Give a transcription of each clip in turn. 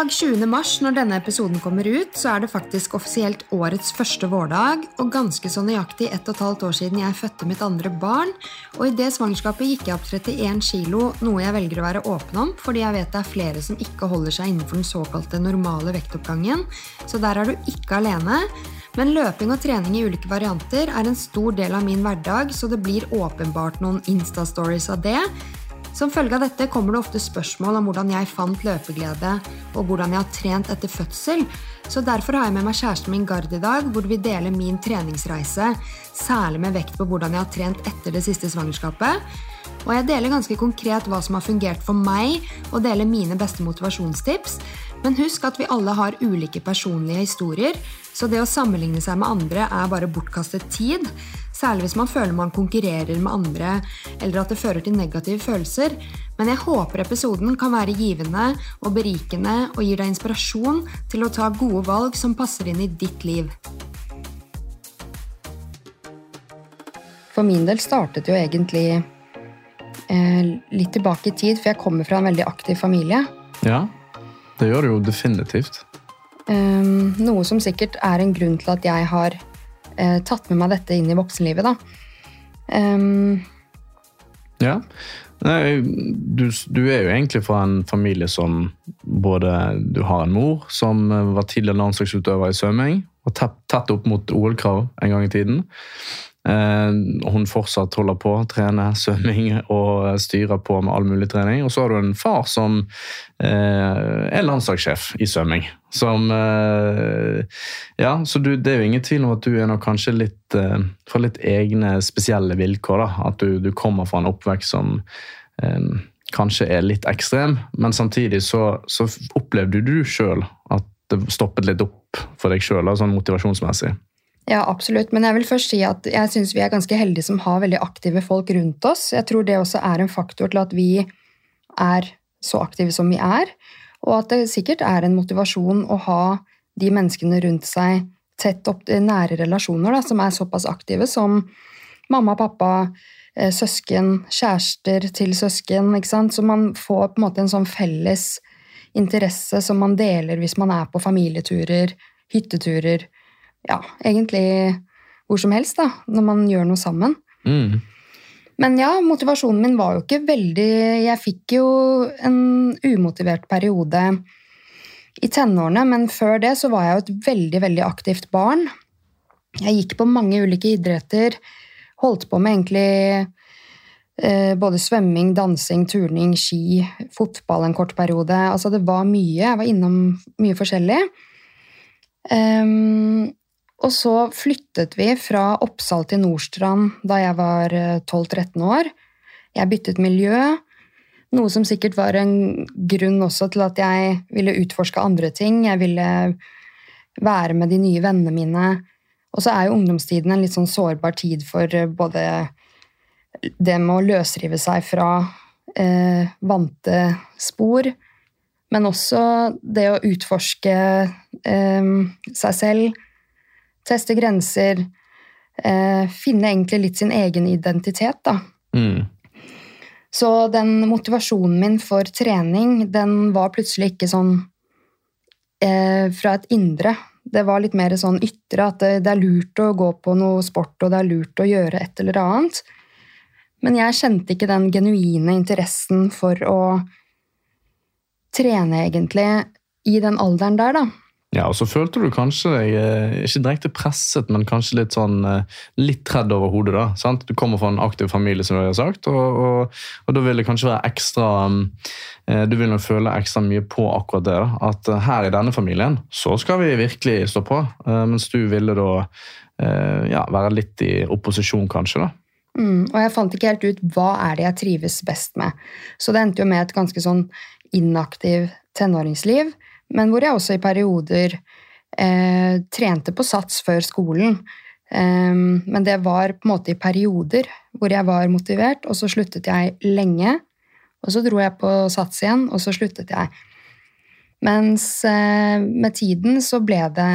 dag 20. mars, når denne episoden kommer ut, så er det faktisk offisielt årets første vårdag, og ganske så nøyaktig ett og et halvt år siden jeg fødte mitt andre barn. Og i det svangerskapet gikk jeg opp 31 kilo, noe jeg velger å være åpen om, fordi jeg vet det er flere som ikke holder seg innenfor den såkalte normale vektoppgangen, så der er du ikke alene. Men løping og trening i ulike varianter er en stor del av min hverdag, så det blir åpenbart noen Insta-stories av det. Som følge av dette kommer det ofte spørsmål om hvordan jeg fant løpeglede, og hvordan jeg har trent etter fødsel, så derfor har jeg med meg kjæresten min Gard i dag, hvor vi deler min treningsreise, særlig med vekt på hvordan jeg har trent etter det siste svangerskapet. Og jeg deler ganske konkret hva som har fungert for meg, og deler mine beste motivasjonstips. Men husk at vi alle har ulike personlige historier, så det å sammenligne seg med andre er bare bortkastet tid. Særlig hvis man føler man konkurrerer med andre, eller at det fører til negative følelser. Men jeg håper episoden kan være givende og berikende og gir deg inspirasjon til å ta gode valg som passer inn i ditt liv. For min del startet jo egentlig eh, litt tilbake i tid, for jeg kommer fra en veldig aktiv familie. Ja, det gjør det jo definitivt. Um, noe som sikkert er en grunn til at jeg har uh, tatt med meg dette inn i voksenlivet. da. Um, ja. Nei, du, du, er jo egentlig fra en familie som både Du har en mor som var tidligere landslagsutøver i svømming, og tett opp mot OL-krav en gang i tiden. Eh, hun fortsatt holder på å trene svømming og styrer på med all mulig trening. Og så har du en far som eh, er landslagssjef i svømming. Som eh, Ja, så du, det er jo ingen tvil om at du er nok kanskje litt fra litt egne spesielle vilkår. da, At du, du kommer fra en oppvekst som kanskje er litt ekstrem, men samtidig så, så opplevde du sjøl at det stoppet litt opp for deg sjøl, sånn motivasjonsmessig. Ja, absolutt. Men jeg vil først si at jeg syns vi er ganske heldige som har veldig aktive folk rundt oss. Jeg tror det også er en faktor til at vi er så aktive som vi er. Og at det sikkert er en motivasjon å ha de menneskene rundt seg tett opp til nære relasjoner, da, som er såpass aktive som mamma, pappa, eh, søsken, kjærester til søsken. ikke sant? Så man får på en måte en sånn felles interesse som man deler hvis man er på familieturer, hytteturer ja, egentlig hvor som helst, da, når man gjør noe sammen. Mm. Men ja, motivasjonen min var jo ikke veldig Jeg fikk jo en umotivert periode i tenårene, men før det så var jeg jo et veldig, veldig aktivt barn. Jeg gikk på mange ulike idretter, holdt på med egentlig eh, både svømming, dansing, turning, ski, fotball en kort periode. Altså det var mye. Jeg var innom mye forskjellig. Um, og så flyttet vi fra Oppsal til Nordstrand da jeg var 12-13 eh, år. Jeg byttet miljø, noe som sikkert var en grunn også til at jeg ville utforske andre ting. Jeg ville være med de nye vennene mine. Og så er jo ungdomstiden en litt sånn sårbar tid for eh, både det med å løsrive seg fra eh, vante spor, men også det å utforske eh, seg selv teste grenser, eh, finne egentlig litt sin egen identitet, da. Mm. Så den motivasjonen min for trening, den var plutselig ikke sånn eh, fra et indre. Det var litt mer sånn ytre, at det, det, er lurt å gå på noe sport, og det er lurt å gjøre et eller annet. Men jeg kjente ikke den genuine interessen for å trene, egentlig, i den alderen der, da. Ja, og så følte du kanskje deg eh, ikke direkte presset, men kanskje litt sånn eh, litt tredd over hodet. da, sant? Du kommer fra en aktiv familie, som du har sagt, og, og, og da vil det kanskje være ekstra eh, Du vil nok føle ekstra mye på akkurat det. da, At her i denne familien så skal vi virkelig stå på, mens du ville da ja, være litt i opposisjon, kanskje. da. Mm, og jeg fant ikke helt ut hva er det jeg trives best med. Så det endte jo med et ganske sånn inaktiv tenåringsliv men hvor jeg også i perioder eh, trente på sats før skolen. Um, men det var på en måte i perioder hvor jeg var motivert, og så sluttet jeg lenge. Og så dro jeg på sats igjen, og så sluttet jeg. Mens eh, med tiden så ble det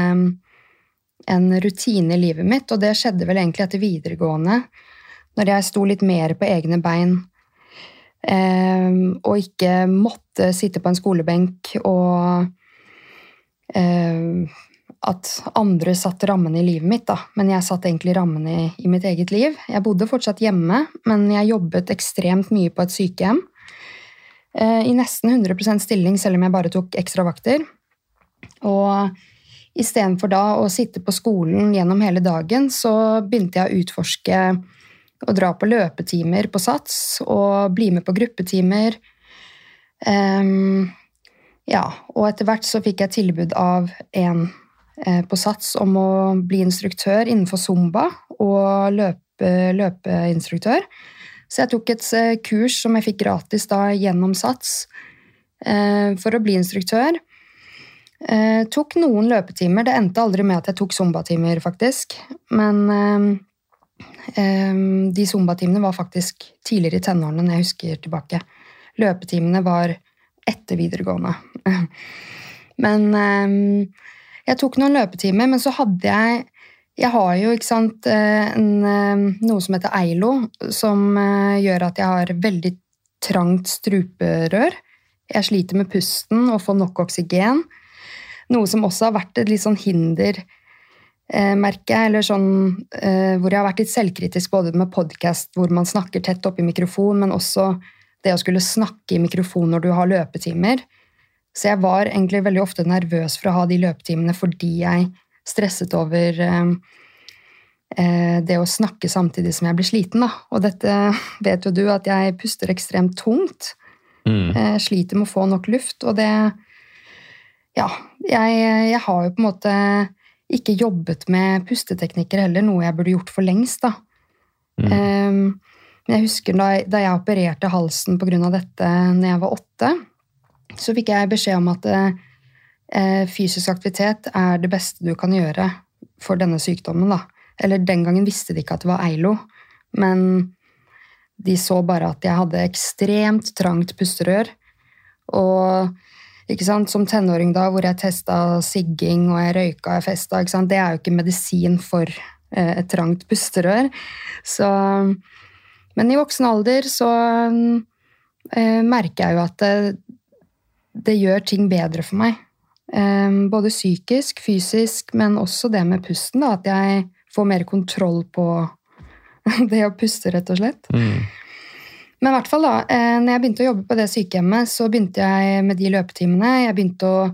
en rutine i livet mitt, og det skjedde vel egentlig etter videregående, når jeg sto litt mer på egne bein um, og ikke måtte sitte på en skolebenk og eh, at andre satte rammene i livet mitt, da. Men jeg satte egentlig rammene i, i, mitt eget liv. Jeg bodde fortsatt hjemme, men jeg jobbet ekstremt mye på et sykehjem. Eh, I nesten 100% stilling, selv om jeg bare tok ekstra vakter. Og istedenfor da å sitte på skolen gjennom hele dagen, så begynte jeg å utforske å dra på løpetimer på Sats og bli med på gruppetimer. Um, ja, og etter hvert så fikk jeg tilbud av en Eh, på Sats om å bli instruktør innenfor zumba og løpe, løpeinstruktør. Så jeg tok et eh, kurs som jeg fikk gratis da gjennom Sats eh, for å bli instruktør. Tok noen løpetimer. Det endte aldri med at jeg tok zumbatimer, faktisk. Men de zumbatimene var faktisk tidligere i tenårene, når jeg husker tilbake. Løpetimene var etter videregående. Men jeg tok noen løpetimer, men så hadde jeg Jeg har jo ikke sant, eh, en, eh, noe som heter Eilo, som eh, gjør at jeg har veldig trangt struperør. Jeg sliter med pusten og får nok oksygen. Noe som også har vært et litt sånn hinder merker jeg, eller sånn, hvor jeg har vært litt selvkritisk både med podkast hvor man snakker tett oppi mikrofon, men også det å skulle snakke i mikrofon når du har løpetimer. Så jeg var egentlig veldig ofte nervøs for å ha de løpetimene fordi jeg stresset over eh, eh, det å snakke samtidig som jeg blir sliten. Da. Og dette vet jo du, at jeg puster ekstremt tungt. Mm. Jeg sliter med å få nok luft, og det Ja, jeg, jeg, har jo på en måte ikke jobbet med pusteteknikker heller, noe jeg burde gjort for lengst, da. Mm. Um, jeg husker da, da jeg opererte halsen pga. dette når jeg var åtte så fikk jeg beskjed om at eh, fysisk aktivitet er det beste du kan gjøre for denne sykdommen. Da. Eller den gangen visste de ikke at det var Eilo, men de så bare at jeg hadde ekstremt trangt pusterør. Og ikke sant, som tenåring da, hvor jeg testa sigging og jeg røyka og festa, det er jo ikke medisin for eh, et trangt pusterør. Så, men i voksen alder så eh, merker jeg jo at det, det gjør ting bedre for meg. Um, både psykisk, fysisk, men også det med pusten. Da, at jeg får mer kontroll på det å puste, rett og slett. Mm. Men i hvert fall da, eh, når jeg begynte å jobbe på det sykehjemmet, så begynte jeg med de løpetimene. Jeg begynte å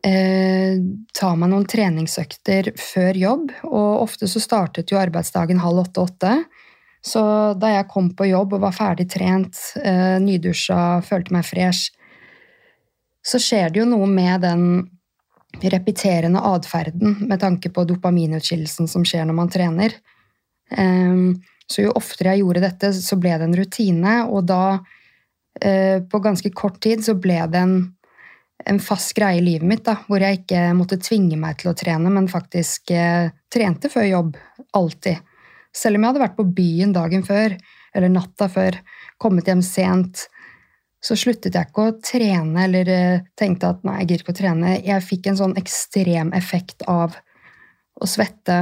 eh, ta meg noen treningsøkter før jobb, og ofte så startet jo arbeidsdagen halv åtte-åtte. Så da jeg kom på jobb og var ferdig trent, eh, nydusja, følte meg fresh, så skjer det jo noe med den repeterende atferden med tanke på dopaminutskillelsen som skjer når man trener. Ehm, så jo oftere jeg gjorde dette, så ble det en rutine, og da, eh, på ganske kort tid, så ble det en, en fast greie i livet mitt, da, hvor jeg ikke måtte tvinge meg til å trene, men faktisk eh, trente før jobb. Alltid. Selv om jeg hadde vært på byen dagen før, eller natta før, kommet hjem sent, så sluttet jeg ikke å trene eller eh, tenkte at nei, jeg gidder ikke å trene. Jeg fikk en sånn ekstrem effekt av å svette,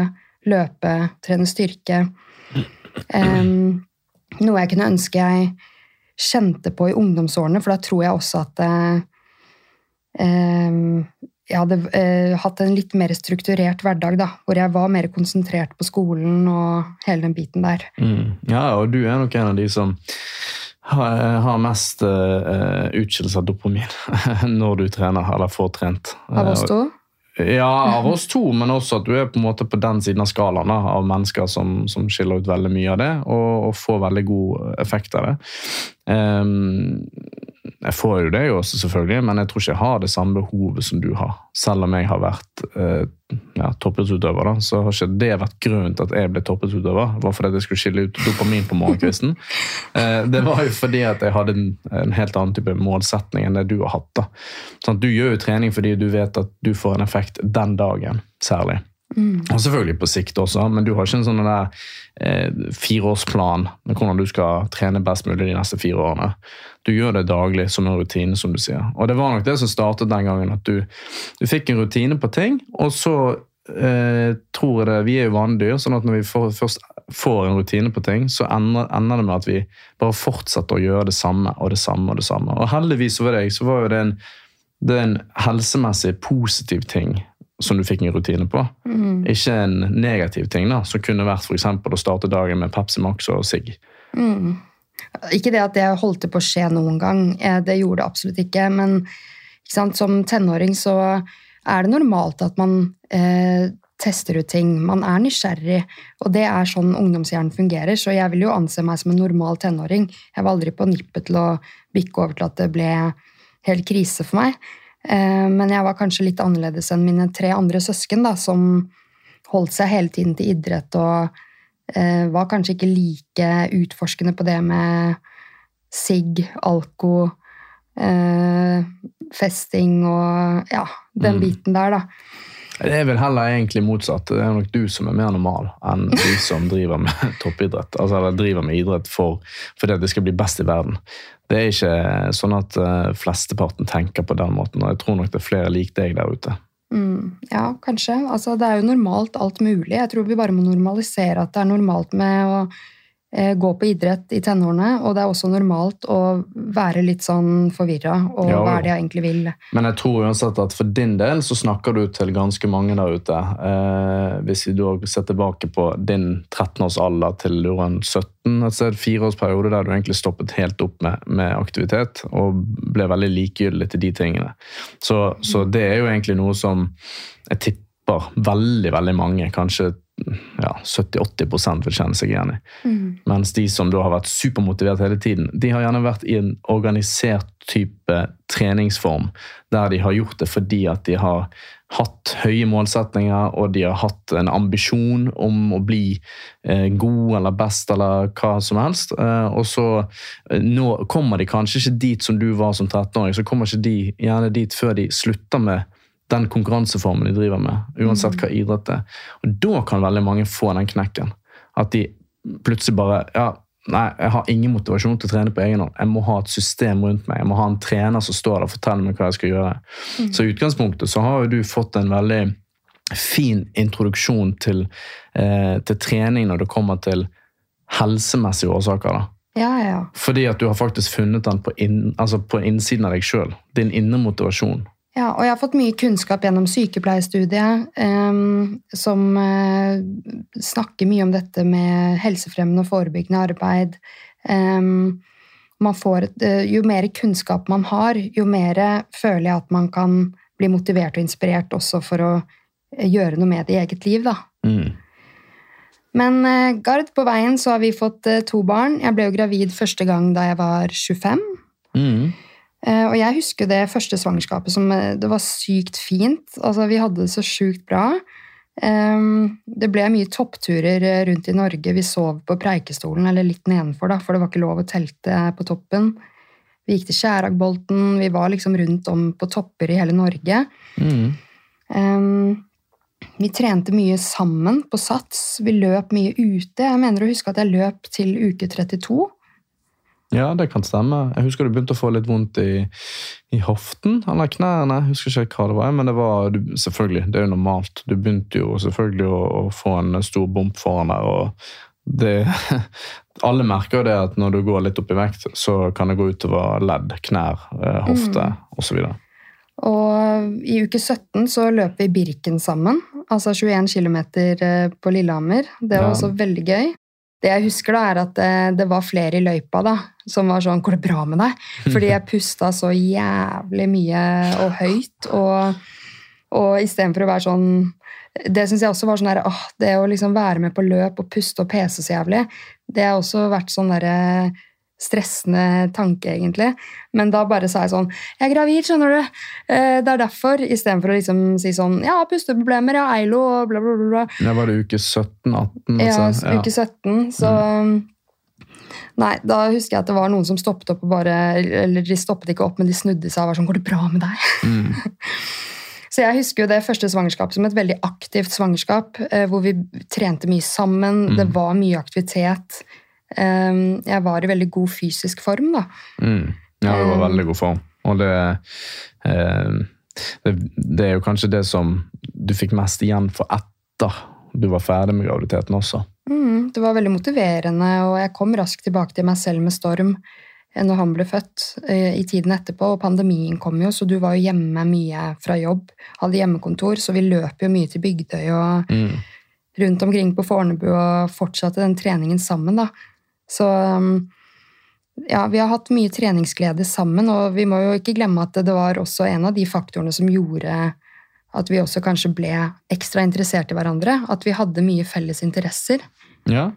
løpe, trene styrke. Um, noe jeg kunne ønske jeg kjente på i ungdomsårene, for da tror jeg også at um, jeg hadde uh, hatt en litt mer strukturert hverdag, da, hvor jeg var mer konsentrert på skolen og hele den biten der. Mm. Ja, og du er nok en av de som har mest uh, utskillelse av dopamin når du trener, eller får trent. Av oss to? Ja, av oss to, men også at du er på en måte på den siden av skalaen da, av mennesker som, som, skiller ut veldig mye av det, og, og får veldig god effekt av det. Um, jeg får jo det jo også, selvfølgelig, men jeg tror ikke jeg har det samme behovet som du har. Selv om jeg har vært eh, ja, toppidrettsutøver, da, så har ikke det vært grunnen til at jeg ble toppidrettsutøver. Det var fordi jeg skulle skille ut dopamin på morgenkvisten. eh, det var jo fordi at jeg hadde en, en, helt annen type målsetning enn det du har hatt. da. Sånn, du gjør jo trening fordi du vet at du får en effekt den dagen, særlig. Mm. Og selvfølgelig på sikt også, men du har ikke en sånn der eh, fireårsplan med hvordan du skal trene best mulig de neste fire årene. Du gjør det daglig som en rutine, som du sier. Og det var nok det som startet den gangen, at du, du fikk en rutine på ting, og så eh, tror jeg det Vi er jo vanedyr, sånn at når vi får, først får en rutine på ting, så ender, ender, det med at vi bare fortsetter å gjøre det samme og det samme og det samme. Og heldigvis for deg så var jo det en det en helsemessig positiv ting som du fikk en rutine på. Mm. Ikke en negativ ting, da, som kunne vært eksempel å starte dagen med Pepsi Max og sigg. Mm. Ikke det at det holdt på å skje noen gang, eh, det gjorde det absolutt ikke. Men ikke sant, som tenåring så er det normalt at man eh, tester ut ting. Man er nysgjerrig, og det er sånn ungdomshjernen fungerer. Så jeg vil jo anse meg som en normal tenåring. Jeg var aldri på nippet til å bikke over til at det ble helt krise for meg. Eh, men jeg var kanskje litt annerledes enn mine tre andre søsken, da, som holdt seg hele tiden til idrett og eh, var kanskje ikke like utforskende på det med sigg, alko, eh, festing og ja, den Mm. biten der, da. Det er vel heller egentlig motsatt. Det er nok du som er mer normal enn de som driver med toppidrett. Altså, eller driver med idrett for, at det skal bli best i verden. Det er ikke sånn at uh, flesteparten tenker på den måten, og jeg tror nok det er flere lik deg der ute. Mm, ja, kanskje. Altså, det er jo normalt alt mulig. Jeg tror vi bare må normalisere at det er normalt med å eh, gå på idrett i tenårene, og det er også normalt å være litt sånn forvirra, og Ja, hva er det jeg egentlig vil? Men jeg tror uansett at for din del så snakker du til ganske mange der ute. Eh, hvis vi da ser tilbake på din 13-års alder til du var en 17, altså en fireårsperiode der du egentlig stoppet helt opp med, med aktivitet og ble veldig likegyldig til de tingene. Så, så det er jo egentlig noe som jeg tipper veldig, veldig mange, kanskje ja, 70-80 vil kjenne seg igjen i. Mens de som da har vært supermotivert hele tiden, de har gjerne vært i en organisert type treningsform, der de har gjort det fordi at de har hatt høye målsetninger, og de har hatt en ambisjon om å bli eh, god eller best eller hva som helst. Eh, og så eh, nå kommer de kanskje ikke dit som du var som 13-åring, så kommer ikke de gjerne dit før de slutter med den konkurranseformen de driver med, uansett hva idrett det er. Og da kan veldig mange få den knekken. At de plutselig bare ja, Nei, jeg har ingen motivasjon til å trene på egen hånd. Jeg må ha et system rundt meg. Jeg må ha en trener som står der og forteller meg hva jeg skal gjøre. Så i utgangspunktet så har jo du fått en veldig fin introduksjon til, eh, til trening når det kommer til helsemessige årsaker. da. Ja, ja, ja. Fordi at du har faktisk funnet den på, inn, altså på innsiden av deg sjøl. Din indre motivasjon. Ja, og jeg har fått mye kunnskap gjennom sykepleierstudiet, eh, som eh, snakker mye om dette med helsefremmende og forebyggende arbeid. Eh, man får eh, jo mer kunnskap man har, jo mer føler jeg at man kan bli motivert og inspirert også for å eh, gjøre noe med det i eget liv. da. Mm. Men eh, Gard, på veien så har vi fått eh, to barn. Jeg ble jo gravid første gang da jeg var 25. Mm. Eh, Og jeg husker det første svangerskapet som eh, Det var sykt fint. Altså, vi hadde det så sjukt bra. Ehm, Det ble mye toppturer eh, rundt i Norge. Vi sov på Preikestolen, eller litt nedenfor, da, for det var ikke lov å telte på toppen. Vi gikk til Skjæragbolten. Vi var liksom rundt om på topper i hele Norge. Mm. Ehm, vi trente mye sammen på Sats. Vi løp mye ute. Jeg mener å huske at jeg løp til uke 32. Ja, det kan stemme. Jeg husker du begynte å få litt vondt i, i hoften eller knærne. Jeg husker ikke hva det var, men det var du, selvfølgelig, det er jo normalt. Du begynte jo selvfølgelig å, å få en stor bump foran der. og det, Alle merker jo det at når du går litt opp i vekt, så kan det gå utover ledd, knær, hofte mm. osv. Og i uke 17 så løp vi Birken sammen, altså 21 km på Lillehammer. Det var Ja. også veldig gøy. Det jeg husker, da, er at det, det var flere i løypa da, som var sånn 'Går det bra med deg?' Fordi jeg pusta så jævlig mye og høyt. Og, og istedenfor å være sånn Det syns jeg også var sånn der, åh, Det å liksom være med på løp og puste og pese så jævlig, det har også vært sånn derre stressende tanke, egentlig. Men da bare sa jeg sånn 'Jeg er gravid, skjønner du.' Eh, Det er derfor, istedenfor å liksom si sånn 'Ja, pusteproblemer, ja, Eilo', bla, bla, bla. Det var det uke 17-18? Ja, altså? uke 17, så Nei, da husker jeg at det var noen som stoppet opp og bare Eller de stoppet ikke opp, men de snudde seg og var sånn 'Går det bra med deg?' Mm. Så jeg husker jo det første svangerskapet som et veldig aktivt svangerskap, eh, hvor vi trente mye sammen, Mm. det var mye aktivitet. Eh, Jeg var i veldig god fysisk form, da. Mm. Ja, det var i veldig god form. Og det, eh, det, det er jo kanskje det som du fikk mest igjen for etter du var ferdig med graviditeten også. Mm, det var veldig motiverende, og jeg kom raskt tilbake til meg selv med storm. når han ble født, eh, i tiden etterpå. Og pandemien kom jo, så du var jo hjemme mye fra jobb. Hadde hjemmekontor, så vi løp jo mye til Bygdøy og Mm. rundt omkring på Fornebu og fortsatte den treningen sammen, da. Så um, ja, vi har hatt mye treningsglede sammen, og vi må jo ikke glemme at det var også en av de faktorene som gjorde at vi også kanskje ble ekstra interessert i hverandre. At vi hadde mye felles interesser. Ja.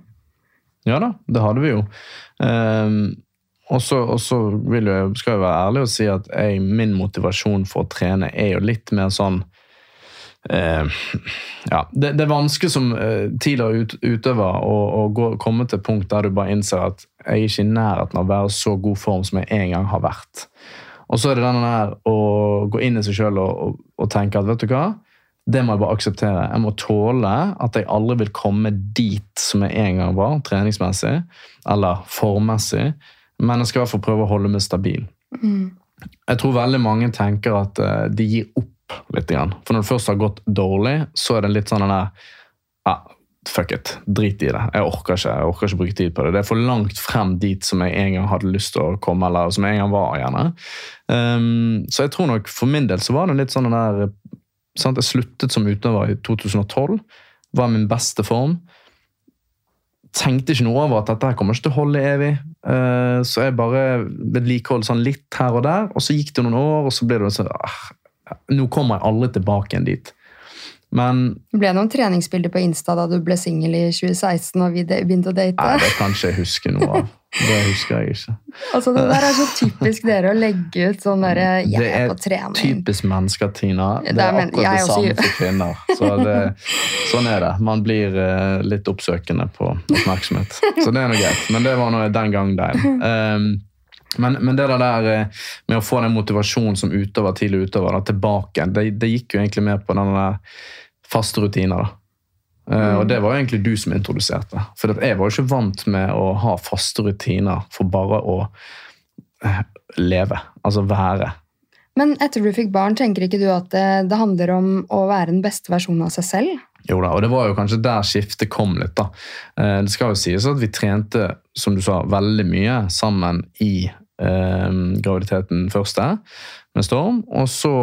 ja da, det hadde vi jo. Um, og så vil jeg, skal jeg være ærlig og si at jeg, min motivasjon for å trene er jo litt mer sånn eh, ja, det, det er vanskelig som eh, tidligere ut, utøver å, å gå, komme til punkt der du bare innser at jeg er ikke i nærheten av å være så god form som jeg en gang har vært. Og så er det denne der å gå inn i seg sjøl og, og, og tenke at vet du hva, det må jeg bare akseptere. Jeg må tåle at jeg aldri vil komme dit som jeg en gang var, treningsmessig eller formmessig. Men jeg skal i hvert fall prøve å holde meg stabil. Jeg tror veldig mange tenker at eh, de gir opp litt. Grann. For når det først har gått dårlig, så er det litt sånn den der Fuck it. Drit i det. Jeg orker ikke jeg orker ikke bruke tid på det. Det er for langt frem dit som jeg en gang hadde lyst til å komme, eller som jeg en gang var. gjerne. Um, så jeg tror nok for min del så var det litt sånn den der sant? Jeg sluttet som utøver i 2012. Var min beste form. Tenkte ikke noe over at dette her kommer ikke til å holde evig. Eh, så jeg bare vedlikeholdt sånn litt her og der, og så gikk det noen år, og så ble det sånn ah, Nå kommer alle tilbake igjen dit. Men Det ble noen treningsbilder på Insta da du ble singel i 2016 og vi begynte å date. nei, det kan ikke jeg huske noe av. Det husker jeg ikke. Altså, det der er så typisk dere å legge ut sånn derre Jeg Det er på trening. Det er Typisk mennesker, Tina. Det Det er er akkurat det samme for kvinner. Så det, sånn er det. Man blir eh, litt oppsøkende på oppmerksomhet. Så det er nå greit. Men det var nå den gang den. Um, men, men det der eh, med å få den motivasjonen som utøver, tidlig utøver, da, tilbake, det, det gikk jo egentlig mer på den der faste rutina. da. Mm. Og det var jo egentlig du som introduserte. For jeg var jo ikke vant med å ha faste rutiner for bare å eh, leve. Altså være. Men etter du fikk barn, tenker ikke du at det, det handler om å være den beste versjonen av seg selv? Jo da, og det var jo kanskje der skiftet kom litt. da. Eh, Det skal jo sies at vi trente som du sa, veldig mye sammen i eh, graviditeten første med Storm. Og så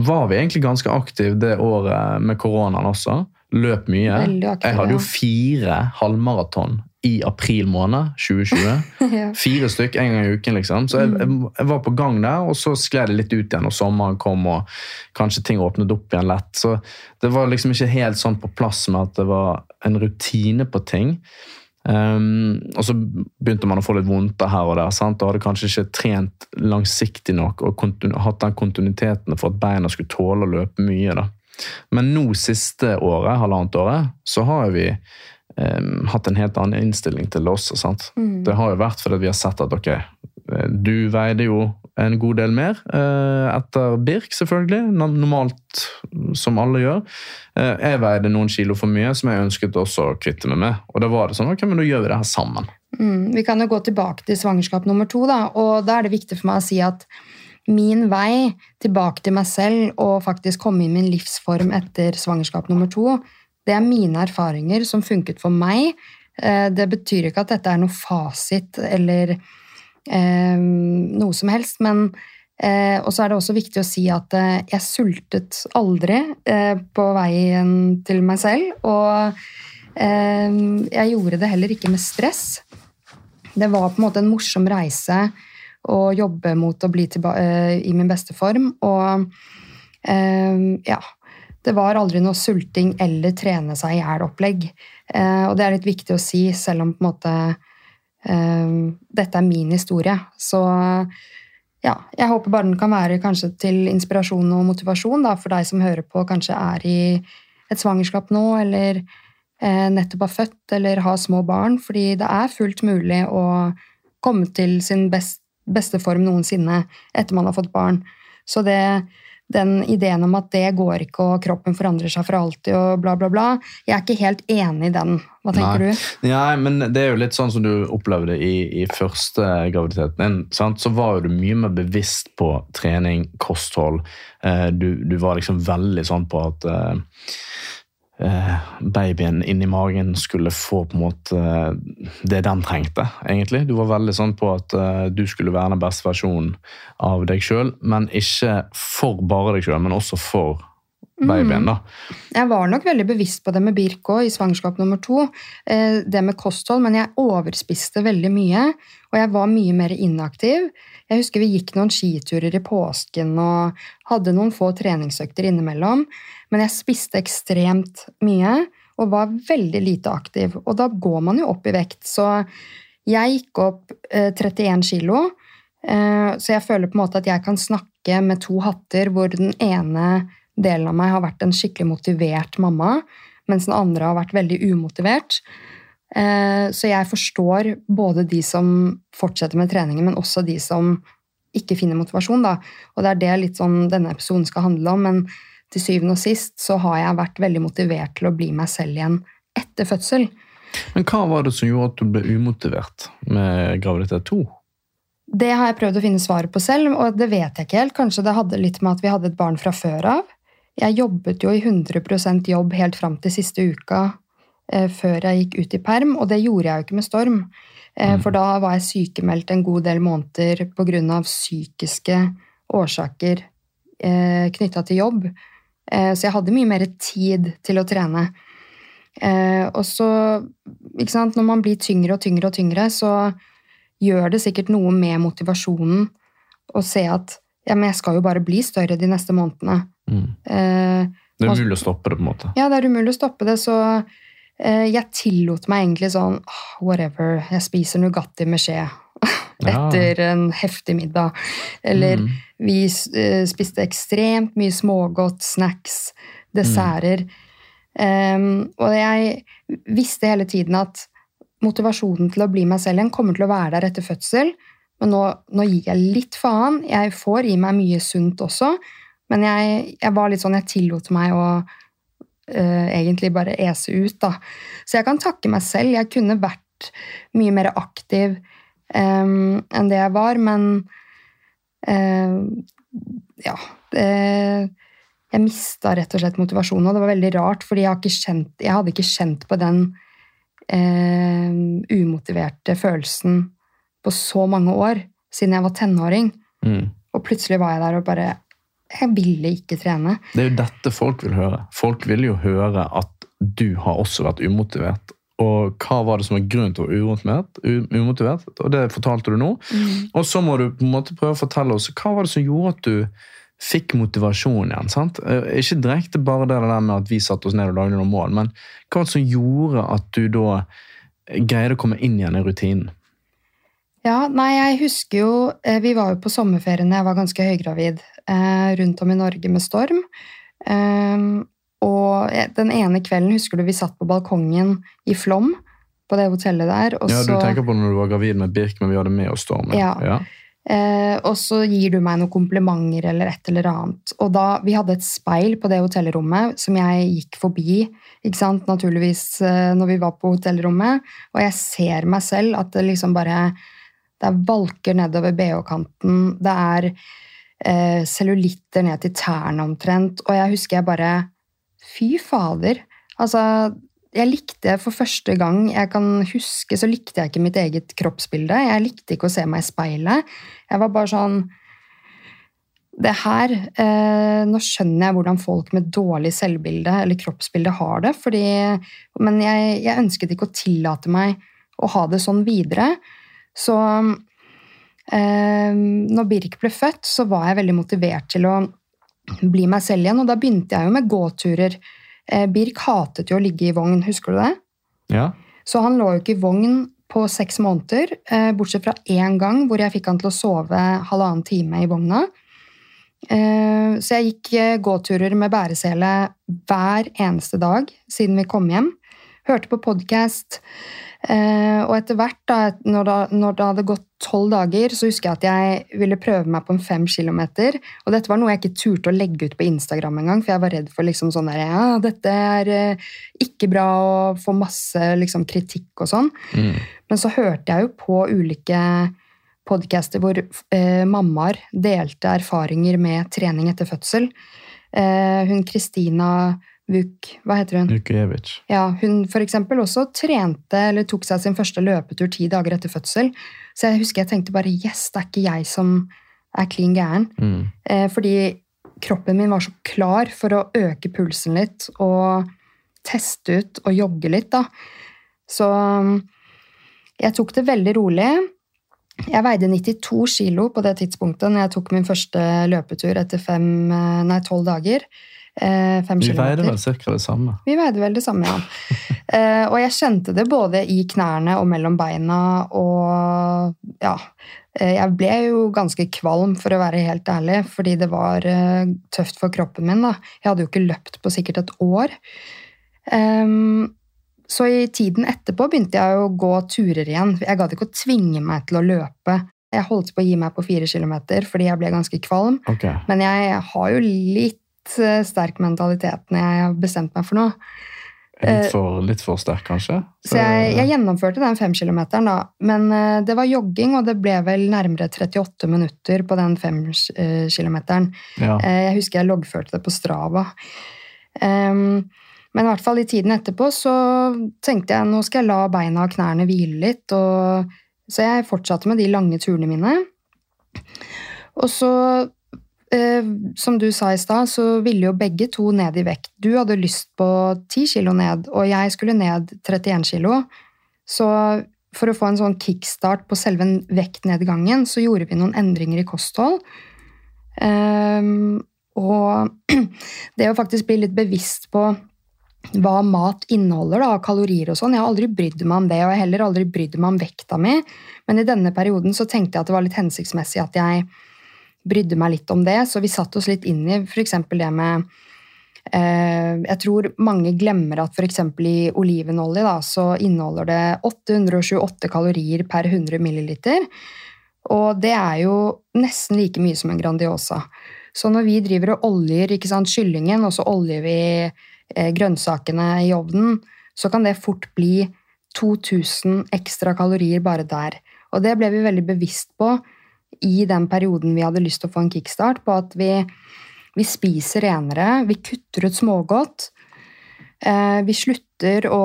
var vi egentlig ganske aktive det året med koronaen også. Løp mye. Aktiv, Jeg hadde jo fire halvmaraton i april måned 2020. Ja. Fire stykk en gang i uken, liksom. Så jeg, jeg, jeg var på gang der, og så skled det litt ut igjen når sommeren kom og kanskje ting åpnet opp igjen lett. Så det var liksom ikke helt sånn på plass med at det var en rutine på ting. Um, og så begynte man å få litt vondter her og der, sant? og hadde kanskje ikke trent langsiktig nok og hatt den kontinuiteten for at beina skulle tåle å løpe mye. da. Men nå siste året, halvannet året, så har vi um, hatt en helt annen innstilling til oss. Mm. Det har jo vært fordi vi har sett at ok, du veide jo en god del mer uh, etter Birk, selvfølgelig. Normalt, som alle gjør. Uh, jeg veide noen kilo for mye, som jeg ønsket også å kvitte meg med. Og da var det sånn, ok, men da gjør vi det her sammen. Mm, vi kan jo gå tilbake til svangerskap nummer to, da, og da er det viktig for meg å si at min vei tilbake til meg selv og faktisk komme inn i min livsform etter svangerskap nummer to, det er mine erfaringer som funket for meg. Eh, Det betyr ikke at dette er noe fasit eller eh, noe som helst, men eh, Og så er det også viktig å si at eh, jeg sultet aldri eh, på veien til meg selv, og eh, jeg gjorde det heller ikke med stress. Det var på en måte en morsom reise å jobbe mot å bli i min beste form. Og ja, det var aldri noe sulting eller trene seg i hjel-opplegg. Eh, og det er litt viktig å si, selv om på en måte eh, dette er min historie. Så ja, jeg håper bare den kan være kanskje til inspirasjon og motivasjon da, for deg som hører på, kanskje er i et svangerskap nå, eller eh, nettopp har født eller har små barn, fordi det er fullt mulig å komme til sin best, beste form noensinne etter man har fått barn. Så det, den ideen om at det går ikke, og kroppen forandrer seg for alltid, og bla, bla, bla, jeg er ikke helt enig i den. Hva tenker Nei. du? Nei, men det er jo litt sånn som du opplevde i, i første graviditeten din. Sant? Så var jo du mye mer bevisst på trening, kosthold. Eh, du, du var liksom veldig sånn på at eh, babyen inni magen skulle få på en måte det den trengte, egentlig. Du var veldig sånn på at eh, du skulle være den beste versjonen av deg sjøl, men ikke for bare deg sjøl, men også for babyen. da. Jeg var nok veldig bevisst på det med Birk òg, i svangerskap nummer to. Eh, det med kosthold, men jeg overspiste veldig mye. Og jeg var mye mer inaktiv. Jeg husker vi gikk noen skiturer i påsken og hadde noen få treningsøkter innimellom. Men jeg spiste ekstremt mye og var veldig lite aktiv. Og da går man jo opp i vekt. Så jeg gikk opp eh, 31 kilo. Eh, så jeg føler på en måte at jeg kan snakke med to hatter, hvor den ene delen av meg har vært en skikkelig motivert mamma, mens den andre har vært veldig umotivert. Eh, så jeg forstår både de som fortsetter med treningen, men også de som ikke finner motivasjon. Da. Og det er det litt sånn denne episoden skal handle om. Men til syvende og sist så har jeg vært veldig motivert til å bli meg selv igjen etter fødsel. Men hva var det som gjorde at du ble umotivert med graviditet 2? Det har jeg prøvd å finne svaret på selv, og det vet jeg ikke helt. Kanskje det hadde litt med at vi hadde et barn fra før av. Jeg jobbet jo i 100% jobb helt fram til siste uka eh, før jeg gikk ut i perm, og det gjorde jeg jo ikke med Storm. Eh, for da var jeg sykemeldt en god del måneder pga. psykiske årsaker eh, knytta til jobb. Eh, så jeg hadde mye mer tid til å trene. Eh, og så, ikke sant, når man blir tyngre og tyngre og tyngre, så gjør det sikkert noe med motivasjonen å se at ja, men jeg skal jo bare bli større de neste månedene. Mm. Eh, Det er umulig å stoppe det, på en måte. ja, det er umulig å stoppe det, så jeg tillot meg egentlig sånn Whatever, jeg spiser Nugatti med skje etter en heftig middag. Eller Mm. vi eh, spiste ekstremt mye smågodt, snacks, desserter. Um, og jeg visste hele tiden at motivasjonen til å bli meg selv igjen kommer til å være der etter fødsel. Men nå, nå gir jeg litt faen. Jeg får i meg mye sunt også. Men jeg, jeg var litt sånn, jeg tillot meg å eh, egentlig bare ese ut, da. Så jeg kan takke meg selv. Jeg kunne vært mye mer aktiv em, enn det jeg var, men em, ja. Det, jeg mista rett og slett motivasjonen, og det var veldig rart, fordi jeg, har ikke kjent, jeg hadde ikke kjent på den eh, umotiverte følelsen på så mange år siden jeg var tenåring. Mm. Og plutselig var jeg der og bare Jeg ville ikke trene. Det er jo dette folk vil høre. Folk vil jo høre at du har også vært umotivert. Og hva var det som var grunnen til å være umotivert? Og det fortalte du nå. Og så må du på en måte prøve å fortelle oss hva var det som gjorde at du fikk motivasjon igjen. sant? Eh, Ikke direkte bare det der med at vi satte oss ned og lagde noen mål, men hva var det som gjorde at du da greide å komme inn igjen i rutinen? Ja, nei, jeg husker jo eh, Vi var jo på sommerferien jeg var ganske høygravid eh, rundt om i Norge med storm. Og den ene kvelden husker du vi satt på balkongen i Flom, på det hotellet der. Og Ja, Du tenker på når du var gravid med Birk, men vi hadde med oss Stormen. Ja. Ja. eh, og så gir du meg noen komplimenter eller et eller annet. Og da, Vi hadde et speil på det hotellrommet som jeg gikk forbi ikke sant? naturligvis eh, når vi var på hotellrommet. Og jeg ser meg selv at det liksom bare Det er valker nedover bh-kanten. Det er eh, cellulitter ned til tærne omtrent. Og jeg husker jeg bare Fy fader. Altså, jeg likte for første gang jeg kan huske, så likte jeg ikke mitt eget kroppsbilde. Jeg likte ikke å se meg i speilet. Jeg var bare sånn Det her eh, Nå skjønner jeg hvordan folk med dårlig selvbilde eller kroppsbilde har det, fordi, men jeg, jeg ønsket ikke å tillate meg å ha det sånn videre. Så eh, når Birk ble født, så var jeg veldig motivert til å bli meg selv igjen, og da begynte jeg jo med gåturer. Eh, Birk hatet jo å ligge i vogn, husker du det? ja. Så han lå jo ikke i vogn på seks måneder, eh, bortsett fra én gang hvor jeg fikk han til å sove halvannen time i vogna. Eh, Så jeg gikk gåturer med bæresele hver eneste dag siden vi kom hjem. Hørte på podkast. Og etter hvert, da, når det, når det hadde gått tolv dager, så husker jeg at jeg ville prøve meg på en fem kilometer. Og dette var noe jeg ikke turte å legge ut på Instagram engang, for jeg var redd for liksom sånn der, ja, dette er eh, ikke bra å få masse liksom, kritikk og sånn. Mm. Men så hørte jeg jo på ulike podcaster hvor eh, mammaer delte erfaringer med trening etter fødsel. Eh, hun Kristina Vuk, hva heter hun? Vukojevic. Ja, hun for eksempel også trente eller tok seg sin første løpetur ti dager etter fødsel. Så jeg husker jeg tenkte bare yes, det er ikke jeg som er klin gæren. Mm. Eh, fordi kroppen min var så klar for å øke pulsen litt og teste ut og jogge litt, da. Så um, jeg tok det veldig rolig. Jeg veide 92 kilo på det tidspunktet når jeg tok min første løpetur etter fem, eh, nei, tolv dager. Eh, fem Vi veide kilometer. vel ca. det samme. Vi veide vel det samme, ja. Eh, og jeg kjente det både i knærne og mellom beina, og ja eh, Jeg ble jo ganske kvalm, for å være helt ærlig, fordi det var eh, tøft for kroppen min. da. Jeg hadde jo ikke løpt på sikkert et år. Ehm, så i tiden etterpå begynte jeg å gå turer igjen. Jeg gadd ikke å tvinge meg til å løpe. Jeg holdt på å gi meg på fire kilometer fordi jeg ble ganske kvalm. Okay. Men jeg har jo litt sterk mentalitet når jeg har bestemt meg for noe. Litt for, litt for sterk, kanskje? Så jeg, jeg gjennomførte den femkilometeren, da. Men eh, det var jogging, og det ble vel nærmere 38 minutter på den femkilometeren. ja. Eh, Jeg husker jeg loggførte det på Strava. Ehm, Men i hvert fall i tiden etterpå så tenkte jeg nå skal jeg la beina og knærne hvile litt. Og, så jeg fortsatte med de lange turene mine. Og så, eh, som du sa i stad, så ville jo begge to ned i vekt. Du hadde lyst på 10 kilo ned, og jeg skulle ned 31 kilo. Så for å få en sånn kickstart på selve vektnedgangen, så gjorde vi noen endringer i kosthold. Ehm, og det å faktisk bli litt bevisst på hva mat inneholder da, kalorier og sånn. Jeg har aldri brydd meg om det, og jeg heller aldri brydd meg om vekta mi. Men i denne perioden så tenkte jeg at det var litt hensiktsmessig at jeg brydde meg litt om det, så vi satte oss litt inn i f.eks. det med eh, Jeg tror mange glemmer at f.eks. i olivenolje da, så inneholder det 828 kalorier per 100 milliliter. Og det er jo nesten like mye som en Grandiosa. Så når vi driver og oljer ikke sant, kyllingen, og så oljer vi eh, grønnsakene i ovnen, så kan det fort bli 2000 ekstra kalorier bare der. Og det ble vi veldig bevisst på i den perioden vi hadde lyst til å få en kickstart, på at vi, vi spiser renere, vi kutter ut smågodt, eh, vi slutter å